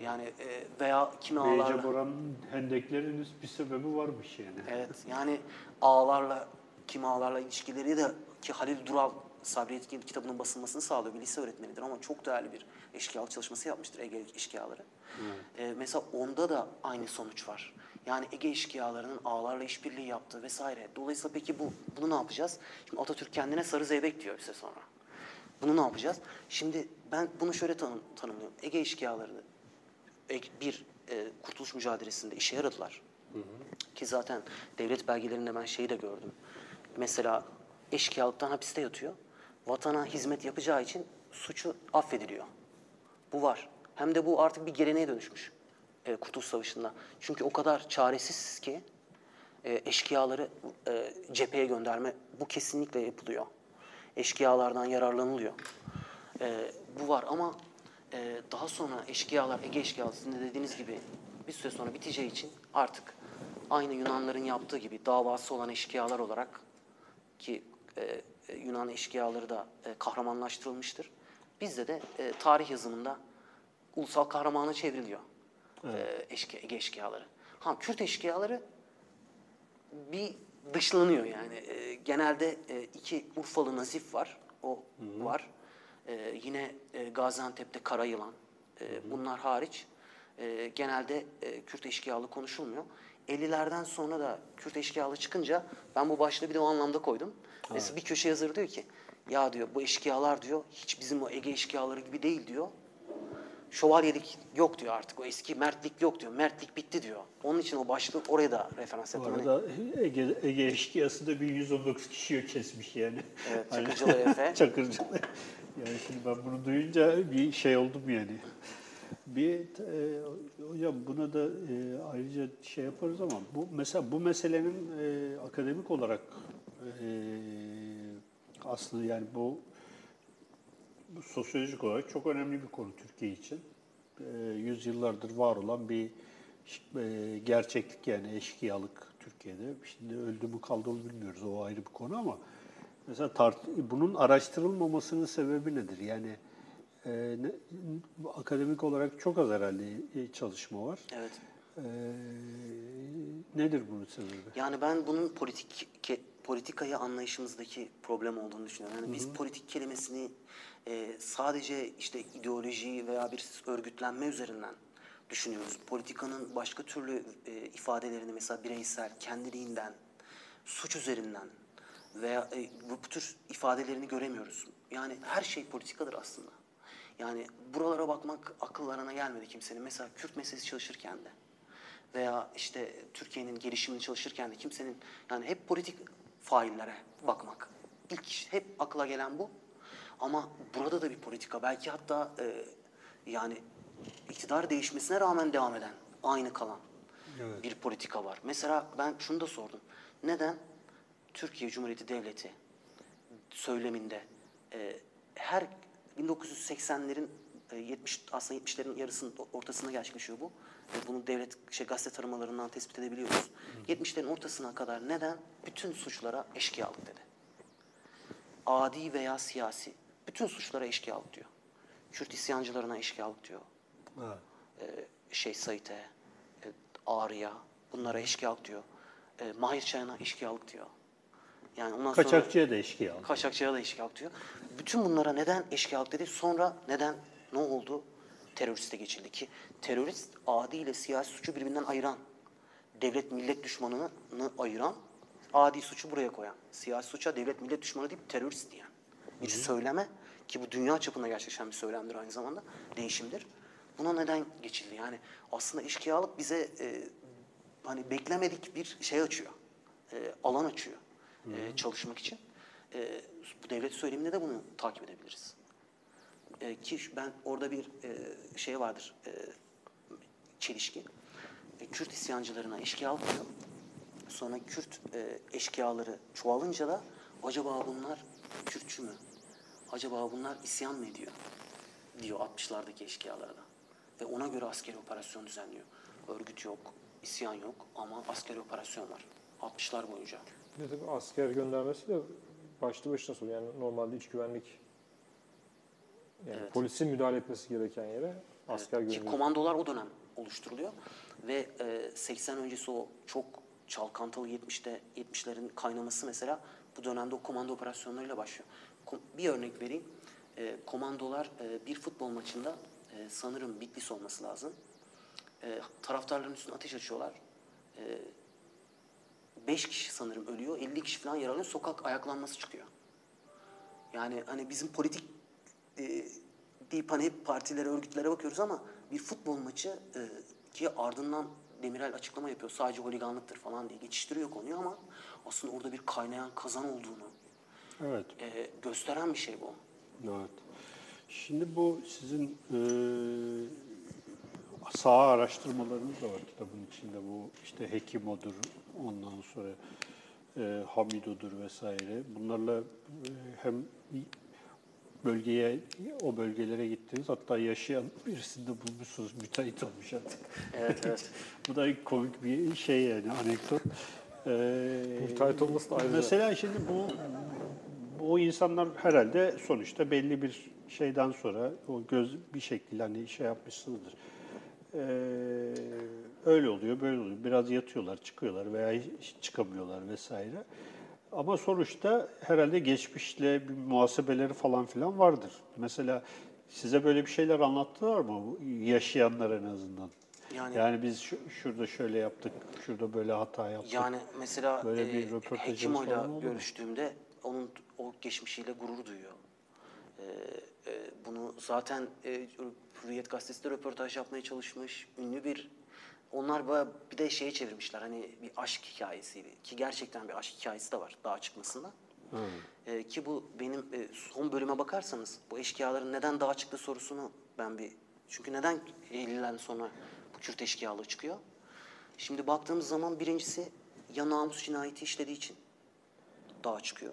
S2: Yani e, veya kimi ağlarla...
S1: Beyce Boran'ın hendeklerinin bir sebebi varmış yani.
S2: Evet yani ağlarla, kimi ağlarla ilişkileri de ki Halil Dural Sabri Yetkin kitabının basılmasını sağlıyor. Bir lise öğretmenidir ama çok değerli bir eşkıyalık çalışması yapmıştır Ege eşkıyaları. Ee, mesela onda da aynı sonuç var. Yani Ege eşkıyalarının ağlarla işbirliği yaptığı vesaire. Dolayısıyla peki bu bunu ne yapacağız? Şimdi Atatürk kendine sarı zeybek diyor bir süre sonra. Bunu ne yapacağız? Şimdi ben bunu şöyle tanım, tanımlıyorum. Ege eşkıyalarını bir e, kurtuluş mücadelesinde işe yaradılar. Ki zaten devlet belgelerinde ben şeyi de gördüm. Mesela eşkıyalıktan hapiste yatıyor. Vatana hizmet yapacağı için suçu affediliyor. Bu var. Hem de bu artık bir geleneğe dönüşmüş e, Kurtuluş Savaşı'nda. Çünkü o kadar çaresiz ki e, eşkıyaları e, cepheye gönderme bu kesinlikle yapılıyor. Eşkıyalardan yararlanılıyor. E, bu var ama e, daha sonra eşkıyalar, Ege de dediğiniz gibi bir süre sonra biteceği için artık aynı Yunanların yaptığı gibi davası olan eşkıyalar olarak ki e, e, Yunan eşkıyaları da e, kahramanlaştırılmıştır. Bizde de e, tarih yazımında ulusal kahramana çevriliyor e, eşkı, Ege eşkıyaları. Ha, Kürt eşkıyaları bir dışlanıyor yani. E, genelde e, iki Urfalı Nazif var, o var. E, yine e, Gaziantep'te Karayılan, e, bunlar hariç e, genelde e, Kürt eşkıyalı konuşulmuyor. 50'lerden sonra da Kürt eşkıyalı çıkınca ben bu başlığı bir de o anlamda koydum. Mesela bir köşe yazarı diyor ki ya diyor bu eşkıyalar diyor hiç bizim o Ege eşkıyaları gibi değil diyor. Şövalyelik yok diyor artık. O eski mertlik yok diyor. Mertlik bitti diyor. Onun için o başlığı oraya da referans
S1: Bu
S2: yaptım. Hani-
S1: arada Ege, Ege eşkıyası da 1119 kişiyi kesmiş yani.
S2: Evet,
S1: Hani-
S2: Çakırcalı Efe. <laughs>
S1: Çakırcalı. Yani şimdi ben bunu duyunca bir şey oldum yani. Bir e, hocam buna da e, ayrıca şey yaparız ama bu mesela bu meselenin e, akademik olarak e, aslında yani bu, bu sosyolojik olarak çok önemli bir konu Türkiye için. E, yüzyıllardır var olan bir e, gerçeklik yani eşkıyalık Türkiye'de. Şimdi öldü mü kaldı mı bilmiyoruz o ayrı bir konu ama mesela tart bunun araştırılmamasının sebebi nedir? Yani e, akademik olarak çok az herhalde e, çalışma var.
S2: Evet.
S1: E, nedir bunun sebebi?
S2: Yani ben bunun politik politikayı anlayışımızdaki problem olduğunu düşünüyorum. Yani biz politik kelimesini e, sadece işte ideoloji veya bir örgütlenme üzerinden düşünüyoruz. Politikanın başka türlü e, ifadelerini mesela bireysel, kendiliğinden, suç üzerinden veya e, bu, bu tür ifadelerini göremiyoruz. Yani her şey politikadır aslında. Yani buralara bakmak akıllarına gelmedi kimsenin. Mesela Kürt meselesi çalışırken de veya işte Türkiye'nin gelişimini çalışırken de kimsenin yani hep politik faillere bakmak. İlk hep akla gelen bu. Ama burada da bir politika belki hatta e, yani iktidar değişmesine rağmen devam eden, aynı kalan bir politika var. Mesela ben şunu da sordum. Neden Türkiye Cumhuriyeti Devleti söyleminde e, her 1980'lerin e, 70 aslında 70'lerin yarısının ortasında gerçekleşiyor bu. Bunu devlet şey gazete taramalarından tespit edebiliyoruz. 70'lerin ortasına kadar neden bütün suçlara eşkıyalık dedi. Adi veya siyasi bütün suçlara eşkıyalık diyor. Kürt isyancılarına eşkıyalık diyor. Ee, şey Said'e, e, Ağrı'ya bunlara eşkıyalık diyor. E, Mahir Çayın'a eşkıyalık diyor. Yani ondan sonra
S1: Kaçakçıya da eşkıyalık.
S2: Kaçakçıya da eşkıyalık diyor. Bütün bunlara neden eşkıyalık dedi? Sonra neden ne oldu? Teröriste geçildi ki terörist adi ile siyasi suçu birbirinden ayıran, devlet millet düşmanını ayıran, adi suçu buraya koyan, siyasi suça devlet millet düşmanı deyip terörist diyen bir söyleme ki bu dünya çapında gerçekleşen bir söylemdir aynı zamanda, değişimdir. Buna neden geçildi? Yani aslında eşkıyalık bize e, hani beklemedik bir şey açıyor, e, alan açıyor e, çalışmak için. E, bu devlet söyleminde de bunu takip edebiliriz. E, ki ben orada bir e, şey vardır, e, çelişki. E, Kürt isyancılarına eşkıyalık diyor. Sonra Kürt e, eşkıyaları çoğalınca da acaba bunlar Kürtçü mü? Acaba bunlar isyan mı ediyor? Diyor 60'lardaki eşkıyalara da. Ve ona göre askeri operasyon düzenliyor. Örgüt yok, isyan yok ama askeri operasyon var. 60'lar boyunca.
S3: De tabii asker göndermesi de başlı başına soru. Yani normalde iç güvenlik yani
S2: Evet.
S3: polisin müdahale etmesi gereken yere asker
S2: Evet, Ki
S3: gönderiyor.
S2: komandolar o dönem oluşturuluyor ve e, 80 öncesi o çok çalkantılı 70'te 70'lerin kaynaması mesela bu dönemde o komando operasyonlarıyla başlıyor. Bir örnek vereyim. E, komandolar e, bir futbol maçında e, sanırım Bitlis olması lazım. E, taraftarların üstüne ateş açıyorlar. E, 5 kişi sanırım ölüyor, 50 kişi falan yaralanıyor. Sokak ayaklanması çıkıyor. Yani hani bizim politik e, deyip hani hep partilere, örgütlere bakıyoruz ama bir futbol maçı e, ki ardından Demirel açıklama yapıyor. Sadece holiganlıktır falan diye geçiştiriyor konuyu ama aslında orada bir kaynayan kazan olduğunu
S1: Evet.
S2: e, gösteren bir şey bu.
S1: Evet. Şimdi bu sizin e, saha araştırmalarınız da var kitabın içinde. Bu işte Hekimo'dur, ondan sonra e, Hamido'dur vesaire. Bunlarla e, hem bölgeye, o bölgelere gittiniz. Hatta yaşayan birisini de bulmuşsunuz. Müteahhit olmuş artık.
S2: Evet evet. <laughs>
S1: Bu da komik bir şey yani anekdot. Ee,
S3: Müteahhit olması da ayrıca.
S1: Mesela şimdi bu bu insanlar herhalde sonuçta belli bir şeyden sonra o göz bir şekilde hani şey yapmışsınızdır. Ee, öyle oluyor, böyle oluyor. Biraz yatıyorlar, çıkıyorlar veya hiç çıkamıyorlar vesaire. Ama sonuçta herhalde geçmişle bir muhasebeleri falan filan vardır. Mesela size böyle bir şeyler anlattılar mı? Yaşayanlar en azından.
S2: Yani-
S1: Yani, biz şu- şurada şöyle yaptık, şurada böyle hata yaptık.
S2: Yani mesela
S1: Böyle bir
S2: e,
S1: falan oldu mu?
S2: görüştüğümde onun o geçmişiyle gurur duyuyor. E, e, bunu zaten e, Hürriyet Gazetesi de röportaj yapmaya çalışmış. Ünlü bir onlar baya- bir de şeye çevirmişler hani bir aşk hikayesi ki gerçekten bir aşk hikayesi de var daha çıkmasında. E, ki bu benim e, son bölüme bakarsanız bu eşkıyaların neden dağa çıktı sorusunu ben bir çünkü neden 50'lerden sonra bu Kürt eşkıyalığı çıkıyor? Şimdi baktığımız zaman birincisi ya namus cinayeti işlediği için dağa çıkıyor.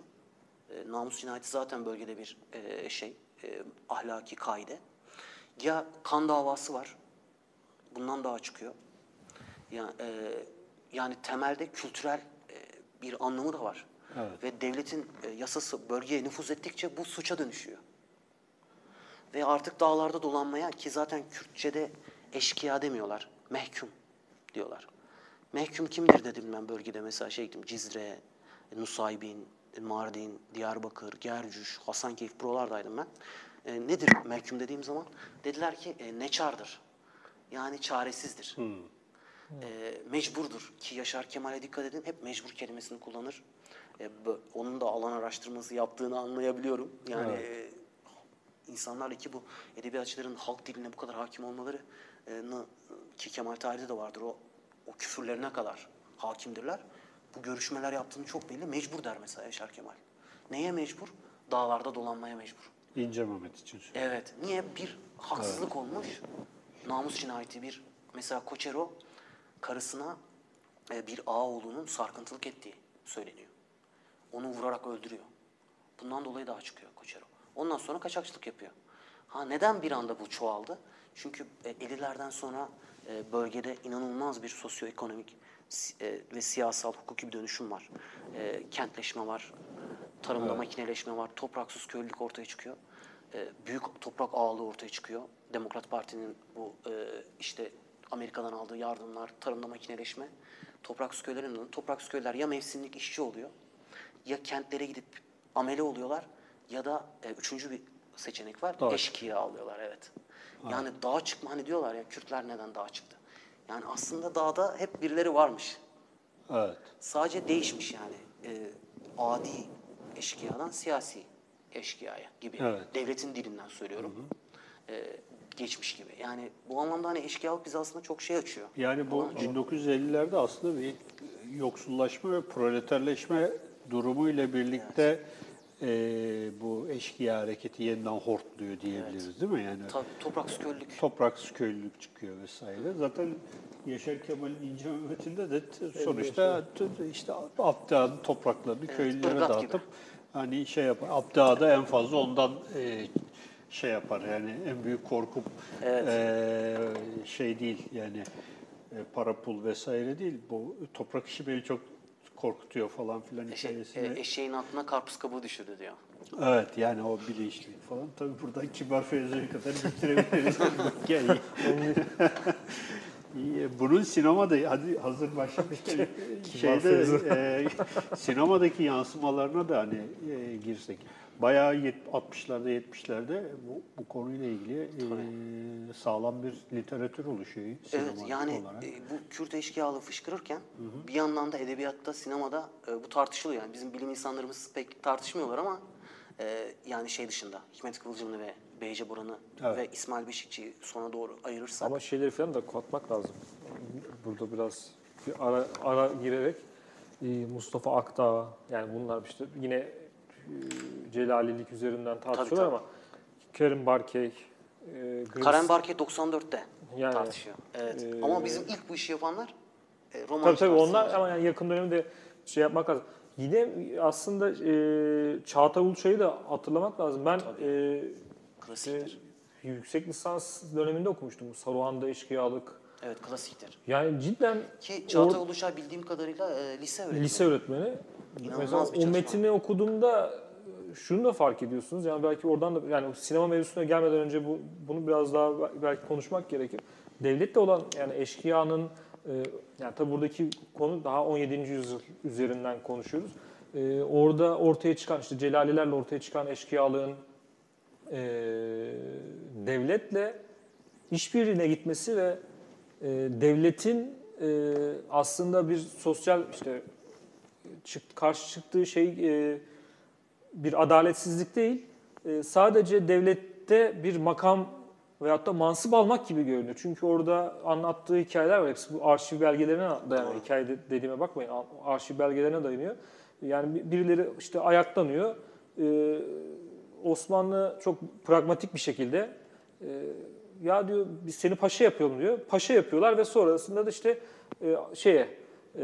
S2: E, namus cinayeti zaten bölgede bir e, şey, e, ahlaki kaide. Ya kan davası var, bundan dağa çıkıyor. Ya, e, yani temelde kültürel e, bir anlamı da var.
S1: Evet.
S2: Ve devletin e, yasası bölgeye nüfuz ettikçe bu suça dönüşüyor. Ve artık dağlarda dolanmaya ki zaten Kürtçe'de eşkıya demiyorlar. Mehkum diyorlar. Mehkum kimdir dedim ben bölgede mesela şey gittim Cizre, Nusaybin, Mardin, Diyarbakır, Gercüş, Hasankeyf buralardaydım ben. E, nedir mehkum dediğim zaman? Dediler ki e, neçardır. Yani çaresizdir. E, mecburdur ki Yaşar Kemal'e dikkat edin hep mecbur kelimesini kullanır. E, onun da alan araştırması yaptığını anlayabiliyorum. Yani e, insanlarla ki bu edebiyatçıların halk diline bu kadar hakim olmaları e, ki Kemal Tahir'de de vardır o o küfürlerine kadar hakimdirler. Bu görüşmeler yaptığını çok belli. Mecbur der mesela Yaşar Kemal. Neye mecbur? Dağlarda dolanmaya mecbur.
S1: İnce Mehmet için.
S2: Evet. Niye? Bir haksızlık olmuş. Namus cinayeti bir. Mesela Koçero karısına e, bir ağaoğlunun sarkıntılık ettiği söyleniyor. Onu vurarak öldürüyor. Bundan dolayı daha çıkıyor Koçero. Ondan sonra kaçakçılık yapıyor. Ha neden bir anda bu çoğaldı? Çünkü e, 50'lerden sonra e, bölgede inanılmaz bir sosyoekonomik e, ve siyasal hukuki bir dönüşüm var. E, kentleşme var, tarımda makineleşme var, topraksız köylülük ortaya çıkıyor. E, büyük toprak ağalığı ortaya çıkıyor. Demokrat Parti'nin bu e, işte Amerika'dan aldığı yardımlar, tarımda makineleşme, topraksız köylerin önünde. Topraksız köyler ya mevsimlik işçi oluyor, ya kentlere gidip amele oluyorlar ya da e, üçüncü bir seçenek var. Eşkıya alıyorlar evet. Yani dağa çıkma hani diyorlar ya Kürtler neden dağa çıktı? Yani aslında dağda hep birileri varmış.
S1: Evet.
S2: Sadece değişmiş yani. E, adi eşkıyadan siyasi eşkıyaya gibi.
S1: Evet.
S2: Devletin dilinden söylüyorum. E, geçmiş gibi. Yani bu anlamda hani eşkıyalık bize aslında çok şey açıyor.
S1: Yani bu
S2: açıyor.
S1: 1950'lerde aslında bir yoksullaşma ve proleterleşme durumu ile birlikte e, bu eşkıya hareketi yeniden hortluyor diyebiliriz değil mi? Yani
S2: Tabii topraksız köylülük.
S1: topraksız köylülük çıkıyor vesaire. Zaten Yaşar Kemal'in İnce Mehmet'inde de t- sonuçta t- işte Abdağ'ın topraklarını köylülere
S2: ırgat gibi.
S1: dağıtıp hani şey yapar. Abdağ da en fazla ondan e, şey yapar yani en büyük korkup
S2: Evet.
S1: e, şey değil yani e, para pul vesaire değil. Bu toprak işi beni çok korkutuyor falan filan
S2: Eşe,
S1: hikayesini.
S2: e, eşeğin aklına karpuz kabuğu düşürdü diyor.
S1: Evet yani o bilinçlik falan. Tabii buradan kibar Feyzo'ya kadar bitirebiliriz. yani, <laughs> İyi, Bunun sinemada hadi hazır başlamışken şeyde
S3: Feyzo.
S1: e, sinemadaki yansımalarına da hani e, girsek. Bayağı yet- 60'larda 70'lerde bu, bu konuyla ilgili e, sağlam bir literatür oluşuyor.
S2: Evet yani
S1: olarak.
S2: e, bu Kürt eşkıyalığı fışkırırken bir yandan da edebiyatta, sinemada e, bu tartışılıyor. Yani bizim bilim insanlarımız pek tartışmıyorlar ama e, yani şey dışında Hikmet Kıvılcımlı ve Beyce Boran'ı
S1: Evet.
S2: ve İsmail Beşikçi'yi sona doğru ayırırsak
S3: Ama şeyleri falan da katmak lazım. Burada biraz bir ara, ara girerek e, Mustafa Akdağ yani bunlar işte yine Celalilik üzerinden tartışıyorlar
S2: tabii.
S3: ama Kerim Barkey, e, Gris-
S2: Karen Barke 94'te
S3: Yani,
S2: tartışıyor. Evet.
S3: e,
S2: ama bizim ilk bu işi yapanlar e, roman
S3: Tabii tabii onlar ama yani yakın dönemde şey yapmak lazım. Yine aslında e, Çağatay Uluçay'ı da hatırlamak lazım. Ben e,
S2: klasiktir.
S3: e, yüksek lisans döneminde okumuştum. Saruhan'da eşkıyalık.
S2: Evet klasiktir.
S3: Yani cidden
S2: Ki Çağatay
S3: Or-
S2: Uluşay bildiğim kadarıyla e, lise öğretmeni.
S3: lise öğretmeni.
S2: İnanılmaz
S3: Mesela o
S2: çalışma.
S3: metini okuduğumda e, şunu da fark ediyorsunuz. Yani belki oradan da yani sinema mevzusuna gelmeden önce bu bunu biraz daha belki konuşmak gerekir. Devletle olan yani eşkıyanın e, yani tabii buradaki konu daha 17. yüzyıl üzerinden konuşuyoruz. E, orada ortaya çıkan işte Celalilerle ortaya çıkan eşkıyalığın e, devletle işbirliğine gitmesi ve e, devletin e, aslında bir sosyal işte çık, karşı çıktığı şey e, bir adaletsizlik değil, e, sadece devlette bir makam veyahut da mansıp almak gibi görünüyor. Çünkü orada anlattığı hikayeler var. Hepsi bu arşiv belgelerine dayanıyor.
S2: Doğru.
S3: Hikaye de- dediğime bakmayın. Arşiv belgelerine dayanıyor. Yani bir- birileri işte ayaklanıyor. E, Osmanlı çok pragmatik bir şekilde e, ya diyor biz seni paşa yapalım diyor. Paşa yapıyorlar ve sonrasında da işte e, şeye e,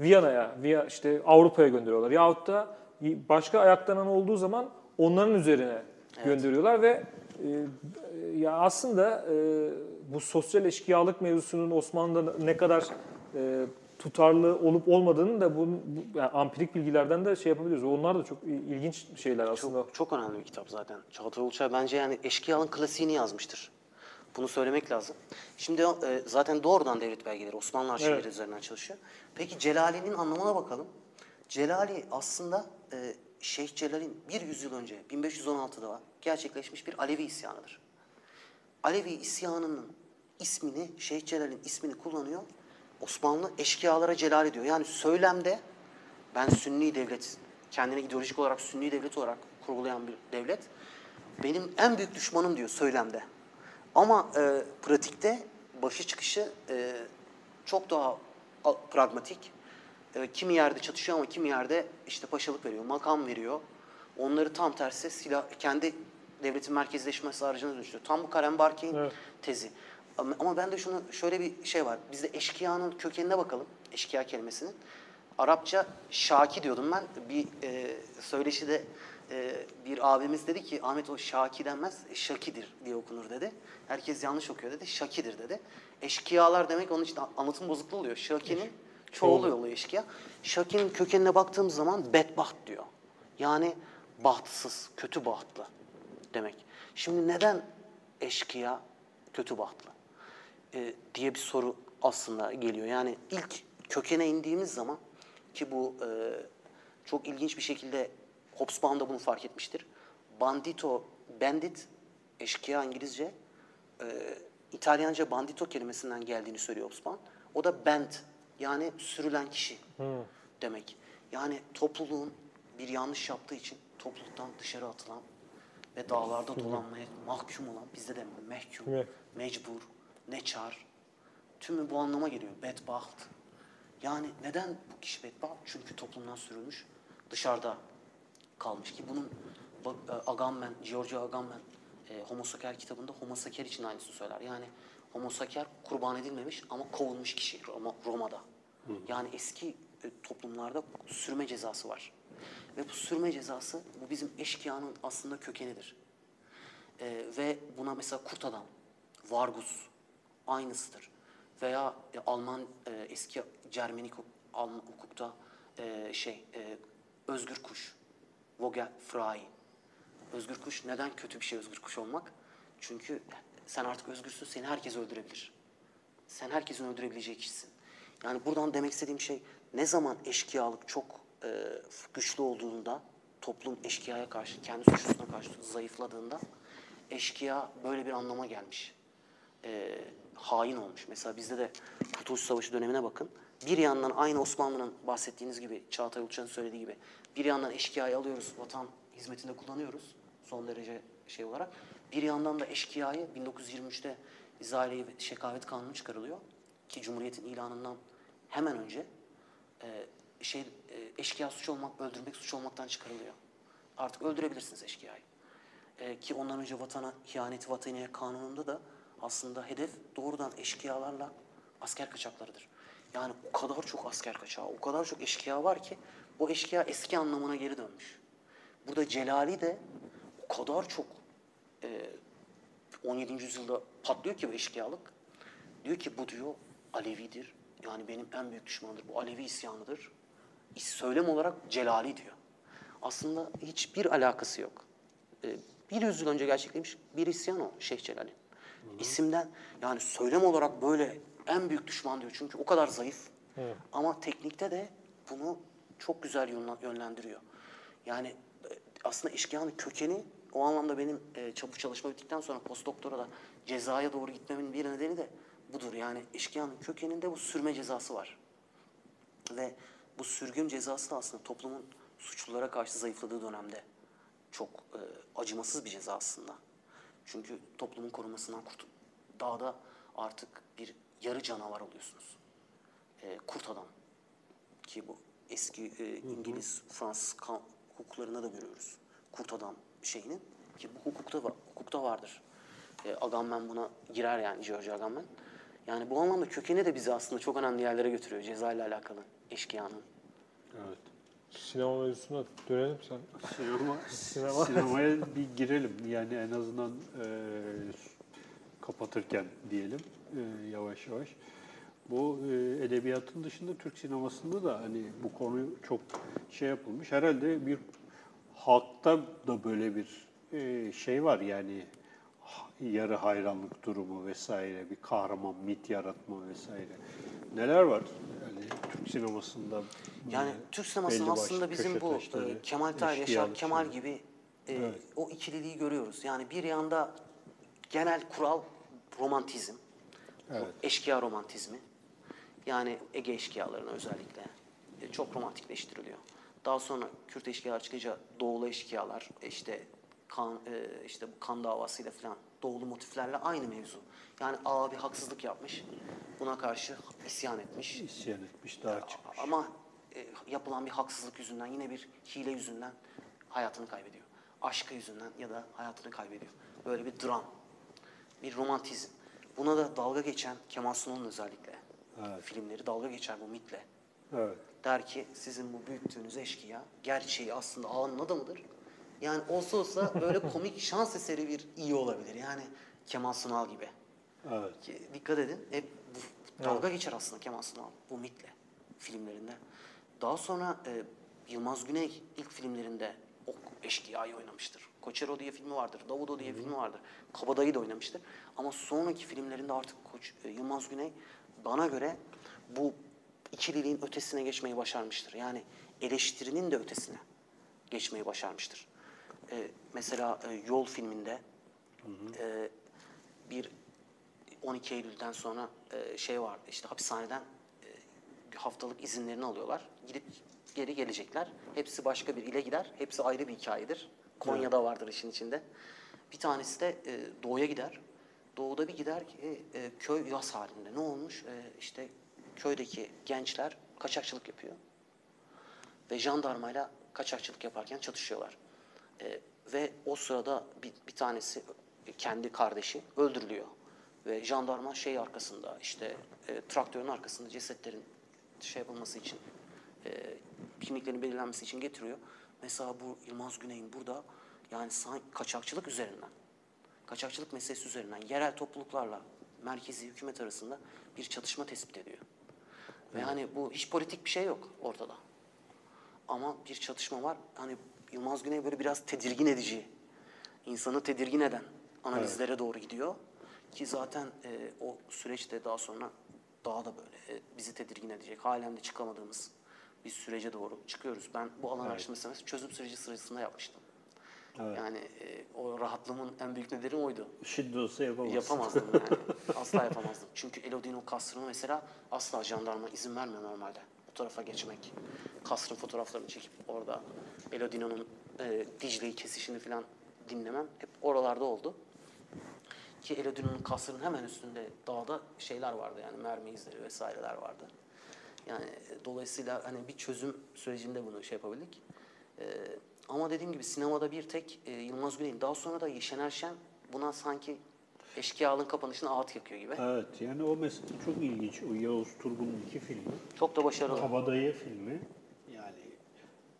S3: Viyana'ya, Viya, işte Avrupa'ya gönderiyorlar. Yahut da başka ayaklanan olduğu zaman onların üzerine gönderiyorlar ve e, ya aslında e, bu sosyal eşkıyalık mevzusunun Osmanlı'da ne kadar e, tutarlı olup olmadığını da bu, bu yani ampirik bilgilerden de şey yapabiliyoruz. Onlar da çok ilginç şeyler aslında.
S2: Çok, çok önemli bir kitap zaten. Çağatay Uluçay bence yani Eşkıya'nın klasiğini yazmıştır. Bunu söylemek lazım. Şimdi e, zaten doğrudan devlet belgeleri, Osmanlı arşivleri
S3: Evet.
S2: üzerinden çalışıyor. Peki Celali'nin anlamına bakalım. Celali aslında e, Şeyh Celal'in bir yüzyıl önce 1516'da var, gerçekleşmiş bir Alevi isyanıdır. Alevi isyanının ismini, Şeyh Celal'in ismini kullanıyor. Osmanlı eşkıyalara Celali diyor. Yani söylemde ben Sünni devlet, kendini ideolojik olarak Sünni devlet olarak kurgulayan bir devlet. Benim en büyük düşmanım diyor söylemde. Ama e, pratikte başı çıkışı e, çok daha pragmatik. E, kimi yerde çatışıyor ama kimi yerde işte paşalık veriyor, makam veriyor. Onları tam tersi silah, kendi devletin merkezleşmesi aracına dönüştürüyor. Tam bu Karen Barkey'in
S3: Evet.
S2: tezi. Ama, ama ben de şunu şöyle bir şey var. Bizde eşkıyanın kökenine bakalım. Eşkıya kelimesinin. Arapça şaki diyordum ben. Bir e, söyleşide e, bir abimiz dedi ki Ahmet o şaki denmez şakidir diye okunur dedi. Herkes yanlış okuyor dedi. Şakidir dedi. Eşkıyalar demek onun için anlatım bozukluğu oluyor. Şakinin çoğulu oluyor eşkıya. Şakinin kökenine baktığımız zaman bedbaht diyor. Yani bahtsız, kötü bahtlı demek. Şimdi neden eşkıya kötü bahtlı e, diye bir soru aslında geliyor. Yani ilk kökene indiğimiz zaman ki bu e, çok ilginç bir şekilde Hobsbawm da bunu fark etmiştir. Bandito, bandit, eşkıya İngilizce, e, İtalyanca bandito kelimesinden geldiğini söylüyor Hobsbawm. O da band yani sürülen kişi demek. Yani topluluğun bir yanlış yaptığı için topluluktan dışarı atılan ve dağlarda dolanmaya mahkum olan, bizde de mehkum,
S3: Evet.
S2: mecbur, neçar, tümü bu anlama geliyor. Bedbaht. Yani neden bu kişi bedbaht? Çünkü toplumdan sürülmüş, dışarıda kalmış ki bunun e, Agamben, Giorgio Agamben e, Homo Sacer kitabında Homo Sacer için aynısını söyler. Yani homosaker kurban edilmemiş ama kovulmuş kişi Roma, Roma'da. Yani eski e, toplumlarda sürme cezası var. Ve bu sürme cezası bu bizim eşkıyanın aslında kökenidir. E, ve buna mesela kurt adam, vargus aynısıdır. Veya e, Alman e, eski Cermenik Alman hukukta e, şey e, özgür kuş, Vogelfrei. Özgür kuş neden kötü bir şey özgür kuş olmak? Çünkü sen artık özgürsün, seni herkes öldürebilir. Sen herkesin öldürebileceği kişisin. Yani buradan demek istediğim şey ne zaman eşkıyalık çok e, güçlü olduğunda, toplum eşkıyaya karşı, kendi suçlusuna karşı zayıfladığında eşkıya böyle bir anlama gelmiş. E, hain olmuş. Mesela bizde de Kurtuluş Savaşı dönemine bakın. Bir yandan aynı Osmanlı'nın bahsettiğiniz gibi, Çağatay Uluçan'ın söylediği gibi bir yandan eşkıyayı alıyoruz, vatan hizmetinde kullanıyoruz son derece şey olarak. Bir yandan da eşkıyayı 1923'te İzale ve Şekavet Kanunu çıkarılıyor ki Cumhuriyet'in ilanından hemen önce e, şey e, eşkıya suç olmak, öldürmek suç olmaktan çıkarılıyor. Artık öldürebilirsiniz eşkıyayı. E, ki ondan önce vatana ihaneti vataniye kanununda da aslında hedef doğrudan eşkıyalarla asker kaçaklarıdır. Yani o kadar çok asker kaçağı, o kadar çok eşkıya var ki bu eşkıya eski anlamına geri dönmüş. Burada Celali de o kadar çok e, 17. yüzyılda patlıyor ki bu eşkıyalık. Diyor ki bu diyor Alevidir. Yani benim en büyük düşmandır. Bu Alevi isyanıdır. Söylem olarak Celali diyor. Aslında hiçbir alakası yok. E, bir yüzyıl önce gerçekleşmiş bir isyan o Şeyh Celal'in. İsimden yani söylem olarak böyle en büyük düşman diyor. Çünkü o kadar zayıf. Ama teknikte de bunu çok güzel yönlen- yönlendiriyor. Yani e, aslında işkiyanın kökeni o anlamda benim e, çabuk çalışma bittikten sonra postdoktora da cezaya doğru gitmemin bir nedeni de budur. Yani işkiyanın kökeninde bu sürme cezası var. Ve bu sürgün cezası da aslında toplumun suçlulara karşı zayıfladığı dönemde çok e, acımasız bir ceza aslında. Çünkü toplumun korumasından kurtul. Dağda artık bir yarı canavar oluyorsunuz. E, kurt adam ki bu eski e, İngiliz, Fransız kan, hukuklarında da görüyoruz. Kurt adam şeyini ki bu hukukta var, hukukta vardır. E, Agamben buna girer yani George Agamben. Yani bu anlamda kökeni de bizi aslında çok önemli yerlere götürüyor ceza ile alakalı eşkıyanın.
S1: Evet.
S3: Sinema mevzusuna dönelim sen.
S1: Sinema,
S3: Sinema.
S1: sinemaya bir girelim. Yani en azından e, kapatırken diyelim e, yavaş yavaş. Bu e, edebiyatın dışında Türk sinemasında da hani bu konu çok şey yapılmış. Herhalde bir halkta da böyle bir e, şey var yani yarı hayranlık durumu vesaire, bir kahraman mit yaratma vesaire. Neler var yani Türk sinemasında?
S2: Yani Türk sinemasının aslında bizim bu e, Kemal Tahir, Yaşar Kemal gibi e,
S1: Evet.
S2: o ikililiği görüyoruz. Yani bir yanda genel kural romantizm,
S1: Evet.
S2: eşkıya romantizmi. Yani Ege eşkıyalarına özellikle e, çok romantikleştiriliyor. Daha sonra Kürt eşkıyalar çıkınca Doğulu eşkıyalar işte kan e, işte bu kan davasıyla falan Doğulu motiflerle aynı mevzu. Yani abi haksızlık yapmış. Buna karşı isyan etmiş.
S1: isyan etmiş, daha çıkmış.
S2: Ama e, yapılan bir haksızlık yüzünden, yine bir hile yüzünden hayatını kaybediyor. Aşkı yüzünden ya da hayatını kaybediyor. Böyle bir dram, bir romantizm. Buna da dalga geçen Kemal Sunal'ın özellikle
S1: Evet.
S2: filmleri dalga geçer bu mitle.
S1: Evet.
S2: Der ki sizin bu büyüttüğünüz eşkıya gerçeği aslında ağanın adamıdır. Yani olsa olsa böyle <laughs> komik şans eseri bir iyi olabilir. Yani Kemal Sunal gibi.
S1: Evet.
S2: Ki dikkat edin hep bu dalga geçer aslında Kemal Sunal bu mitle filmlerinde. Daha sonra e, Yılmaz Güney ilk filmlerinde o eşkıyayı oynamıştır. Koçero diye filmi vardır, Davudo diye filmi vardır. Kabadayı da oynamıştır. Ama sonraki filmlerinde artık Koç, e, Yılmaz Güney bana göre bu ikililiğin ötesine geçmeyi başarmıştır. Yani eleştirinin de ötesine geçmeyi başarmıştır. E, mesela e, Yol filminde e, bir 12 Eylül'den sonra e, şey vardı işte hapishaneden e, haftalık izinlerini alıyorlar. Gidip geri gelecekler. Hepsi başka bir ile gider. Hepsi ayrı bir hikayedir. Konya'da vardır işin içinde. Bir tanesi de e, doğuya gider. Doğuda bir gider ki e, köy yaz halinde. Ne olmuş? E, işte köydeki gençler kaçakçılık yapıyor. Ve jandarmayla kaçakçılık yaparken çatışıyorlar. E, ve o sırada bir, bir tanesi kendi kardeşi öldürülüyor. Ve jandarma şey arkasında işte e, traktörün arkasında cesetlerin şey yapılması için e, kimliklerin belirlenmesi için getiriyor. Mesela bu Yılmaz Güney'in burada yani sanki kaçakçılık üzerinden kaçakçılık meselesi üzerinden yerel topluluklarla merkezi hükümet arasında bir çatışma tespit ediyor. Ve hani bu hiç politik bir şey yok ortada. Ama bir çatışma var. Hani Yılmaz Güney böyle biraz tedirgin edici, insanı tedirgin eden analizlere doğru gidiyor. Ki zaten e, o süreçte daha sonra daha da böyle e, bizi tedirgin edecek, halen de çıkamadığımız bir sürece doğru çıkıyoruz. Ben bu alan araştırması çözüm süreci sırasında yapmıştım. Yani e, o rahatlığımın en büyük nedeni oydu.
S1: Şimdi olsa yapamazsın.
S2: Yapamazdım yani. <laughs> Asla yapamazdım. Çünkü Elodino kasrını mesela asla jandarma izin vermiyor normalde. O tarafa geçmek. Kasrın fotoğraflarını çekip orada Elodino'nun e, Dicle'yi kesişini falan dinlemem hep oralarda oldu. Ki Elodino'nun kasrının hemen üstünde dağda şeyler vardı yani mermi izleri vesaireler vardı. Yani e, dolayısıyla hani bir çözüm sürecinde bunu şey yapabildik. E, ama dediğim gibi sinemada bir tek e, Yılmaz Güney. Daha sonra da Şener Şen buna sanki eşkıyalığın kapanışına ağıt yakıyor gibi.
S1: Evet yani o mesela çok ilginç. O Yavuz Turgul'un iki filmi.
S2: Çok da başarılı.
S1: Kabadayı filmi. Yani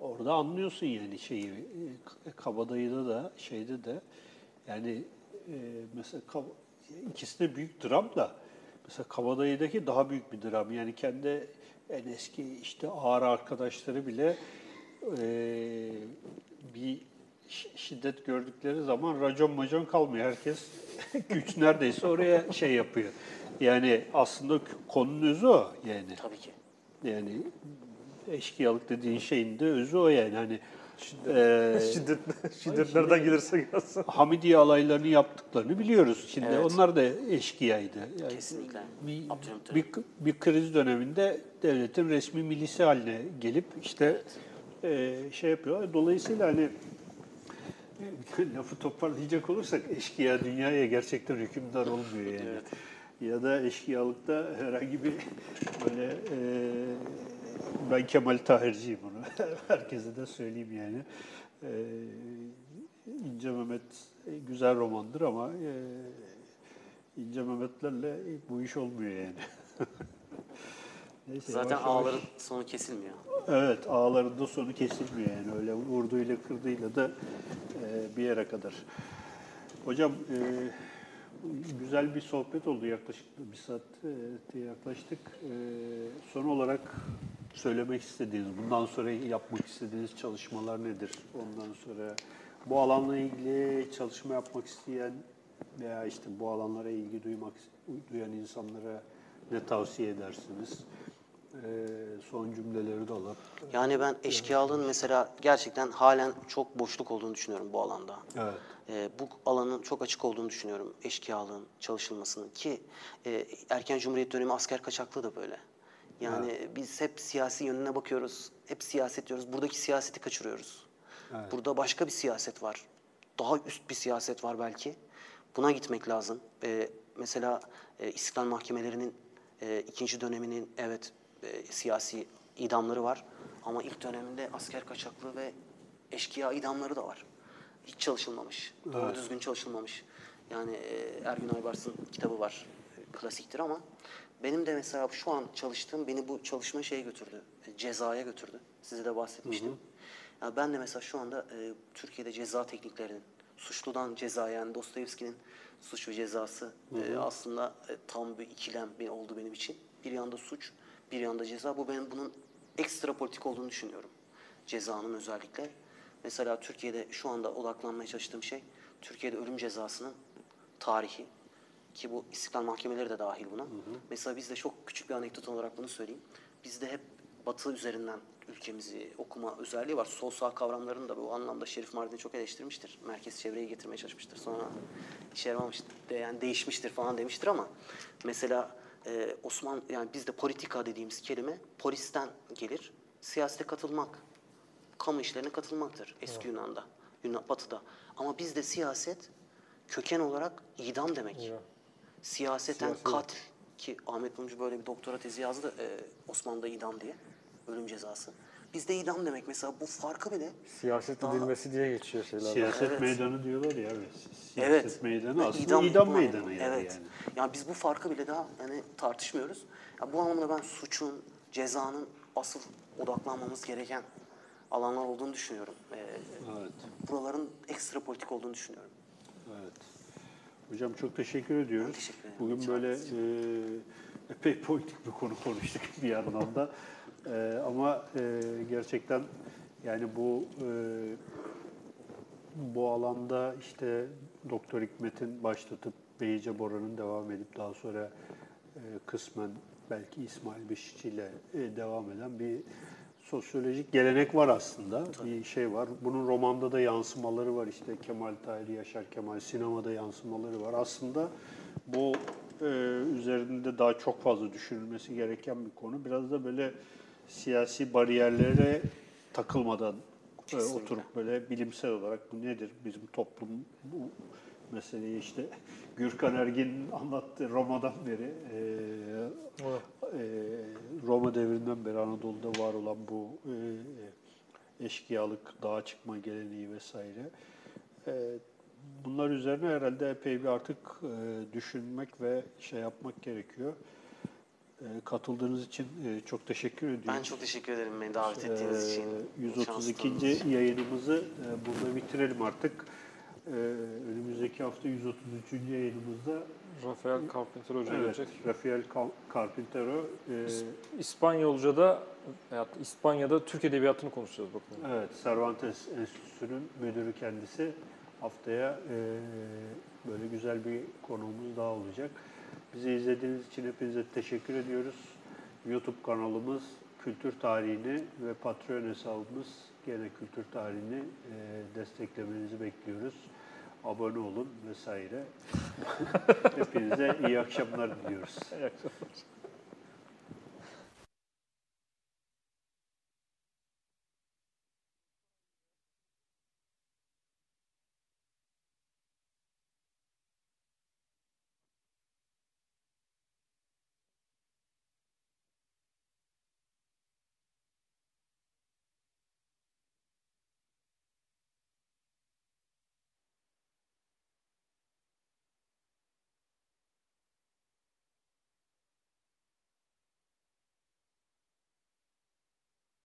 S1: orada anlıyorsun yani şeyi. e, Kabadayı'da da şeyde de yani e, mesela Kab- ikisi de büyük dram da mesela Kabadayı'daki daha büyük bir dram. Yani kendi en eski işte ağır arkadaşları bile e, bir şiddet gördükleri zaman racon macon kalmıyor. Herkes <laughs> güç neredeyse oraya şey yapıyor. Yani aslında konunun özü o yani.
S2: Tabii ki.
S1: Yani eşkıyalık dediğin şeyin de özü o yani. Hani eee,
S3: Şiddet, <laughs> şiddet nereden gelirse gelsin.
S1: Hamidiye alaylarını yaptıklarını biliyoruz. Şimdi
S2: Evet.
S1: onlar da eşkıyaydı. Yani
S2: Kesinlikle.
S1: Bir, bir, bir kriz döneminde devletin resmi milisi haline gelip işte eee, şey yapıyor. Dolayısıyla hani <laughs> lafı toparlayacak olursak eşkıya dünyaya gerçekten hükümdar olmuyor yani.
S2: Evet.
S1: Ya da eşkıyalıkta herhangi bir böyle eee, ben Kemal Tahirciyim bunu. <laughs> Herkese de söyleyeyim yani. Eee İnce Mehmet e, güzel romandır ama eee İnce Mehmetlerle bu iş olmuyor yani. <laughs> Neyse,
S2: Zaten
S1: yavaş yavaş-
S2: ağların sonu kesilmiyor.
S1: Evet, ağlarında sonu kesilmiyor yani. Öyle vurduğuyla kırdığıyla da e, bir yere kadar. Hocam e, güzel bir sohbet oldu yaklaşık bir saate yaklaştık. E, son olarak söylemek istediğiniz, bundan sonra yapmak istediğiniz çalışmalar nedir? Ondan sonra bu alanla ilgili çalışma yapmak isteyen veya işte bu alanlara ilgi duymak duyan insanlara ne tavsiye edersiniz? E, son cümleleri de alalım.
S2: Yani ben eşkıyalığın mesela gerçekten halen çok boşluk olduğunu düşünüyorum bu alanda.
S1: Evet.
S2: Ee, bu alanın çok açık olduğunu düşünüyorum eşkıyalığın çalışılmasının ki e, erken cumhuriyet dönemi asker kaçaklığı da böyle. Yani biz hep siyasi yönüne bakıyoruz, hep siyaset diyoruz. Buradaki siyaseti kaçırıyoruz. Burada başka bir siyaset var. Daha üst bir siyaset var belki. Buna gitmek lazım. Ee, mesela e, İstiklal Mahkemelerinin e, ikinci döneminin evet e, siyasi idamları var. Ama ilk döneminde asker kaçaklığı ve eşkıya idamları da var. Hiç çalışılmamış. Doğru düzgün çalışılmamış. Yani e, Ergün Aybars'ın kitabı var. E, Klasiktir ama benim de mesela şu an çalıştığım beni bu çalışma şeye götürdü. e, Cezaya götürdü. Size de bahsetmiştim. Ya ben de mesela şu anda e, Türkiye'de ceza tekniklerinin suçludan ceza yani Dostoyevski'nin suç ve cezası e, aslında e, tam bir ikilem bir oldu benim için. Bir yanda suç, bir yanda ceza. Bu benim bunun ekstra politik olduğunu düşünüyorum. Cezanın özellikle. Mesela Türkiye'de şu anda odaklanmaya çalıştığım şey Türkiye'de ölüm cezasının tarihi ki bu istiklal mahkemeleri de dahil buna. Mesela bizde çok küçük bir anekdot olarak bunu söyleyeyim. Bizde hep batı üzerinden ülkemizi okuma özelliği var. Sol sağ kavramlarını da bu anlamda Şerif Mardin'i çok eleştirmiştir. Merkez çevreyi getirmeye çalışmıştır. Sonra işe yaramamıştır. Yani değişmiştir falan demiştir ama mesela e, Osman yani bizde politika dediğimiz kelime polisten gelir. Siyasete katılmak, kamu işlerine katılmaktır eski Yunan'da, Yunan, Batı'da. Ama bizde siyaset köken olarak idam demek.
S3: Evet.
S2: Siyaseten
S3: Siyasi-
S2: katil ki Ahmet Mumcu böyle bir doktora tezi yazdı e, Osmanlı'da idam diye ölüm cezası. Bizde idam demek mesela bu farkı bile
S3: Siyaset
S2: Daha-
S3: edilmesi diye geçiyor şeyler.
S1: Siyaset
S2: Evet.
S1: meydanı diyorlar ya. Evet. Siyaset
S2: Evet.
S1: meydanı aslında
S2: İdam-
S1: idam, meydanı
S2: anlamda.
S1: yani.
S2: Evet.
S1: yani.
S2: Yani biz bu farkı bile daha yani tartışmıyoruz. Ya bu anlamda ben suçun, cezanın asıl odaklanmamız gereken alanlar olduğunu düşünüyorum. Ee,
S1: Evet.
S2: buraların ekstra politik olduğunu düşünüyorum.
S1: Evet. Hocam çok teşekkür ediyoruz.
S2: Ben teşekkür ederim.
S1: Bugün
S2: Rica
S1: böyle e, epey politik bir konu konuştuk bir yandan da. E, ama e, gerçekten yani bu e, bu alanda işte Doktor Hikmet'in başlatıp Beyce Bora'nın devam edip daha sonra e, kısmen belki İsmail Beşikçi ile e, devam eden bir sosyolojik gelenek var aslında. Bir şey var. Bunun romanda da yansımaları var. İşte Kemal Tahir, Yaşar Kemal sinemada yansımaları var. Aslında bu e, üzerinde daha çok fazla düşünülmesi gereken bir konu. Biraz da böyle siyasi bariyerlere takılmadan e, oturup böyle bilimsel olarak bu nedir bizim toplum bu meseleyi işte Gürkan Ergin'in anlattığı Roma'dan beri e,
S3: Evet.
S1: e, Roma devrinden beri Anadolu'da var olan bu e, eşkıyalık, dağa çıkma geleneği vesaire. E, bunlar üzerine herhalde epey bir artık e, düşünmek ve şey yapmak gerekiyor. E, katıldığınız için e, çok teşekkür ediyorum.
S2: Ben çok teşekkür ederim beni davet ettiğiniz için.
S1: Ee,
S2: şans
S1: 132.
S2: tanıdığınız için.
S1: yayınımızı e, burada bitirelim artık. Önümüzdeki hafta 133. yayınımızda
S3: Rafael Carpenter Hoca
S1: evet,
S3: gelecek.
S1: Rafael Carpintero e,
S3: İspanyolca'da, İspanya'da Türk Edebiyatı'nı konuşacağız bakın.
S1: evet, Cervantes Enstitüsü'nün müdürü kendisi. Haftaya e, böyle güzel bir konuğumuz daha olacak. Bizi izlediğiniz için hepinize teşekkür ediyoruz. YouTube kanalımız Kültür Tarihini ve Patreon hesabımız gene Kültür Tarihini e, desteklemenizi bekliyoruz. Abone olun vesaire. <laughs> Hepinize iyi akşamlar diliyoruz.
S3: İyi akşamlar.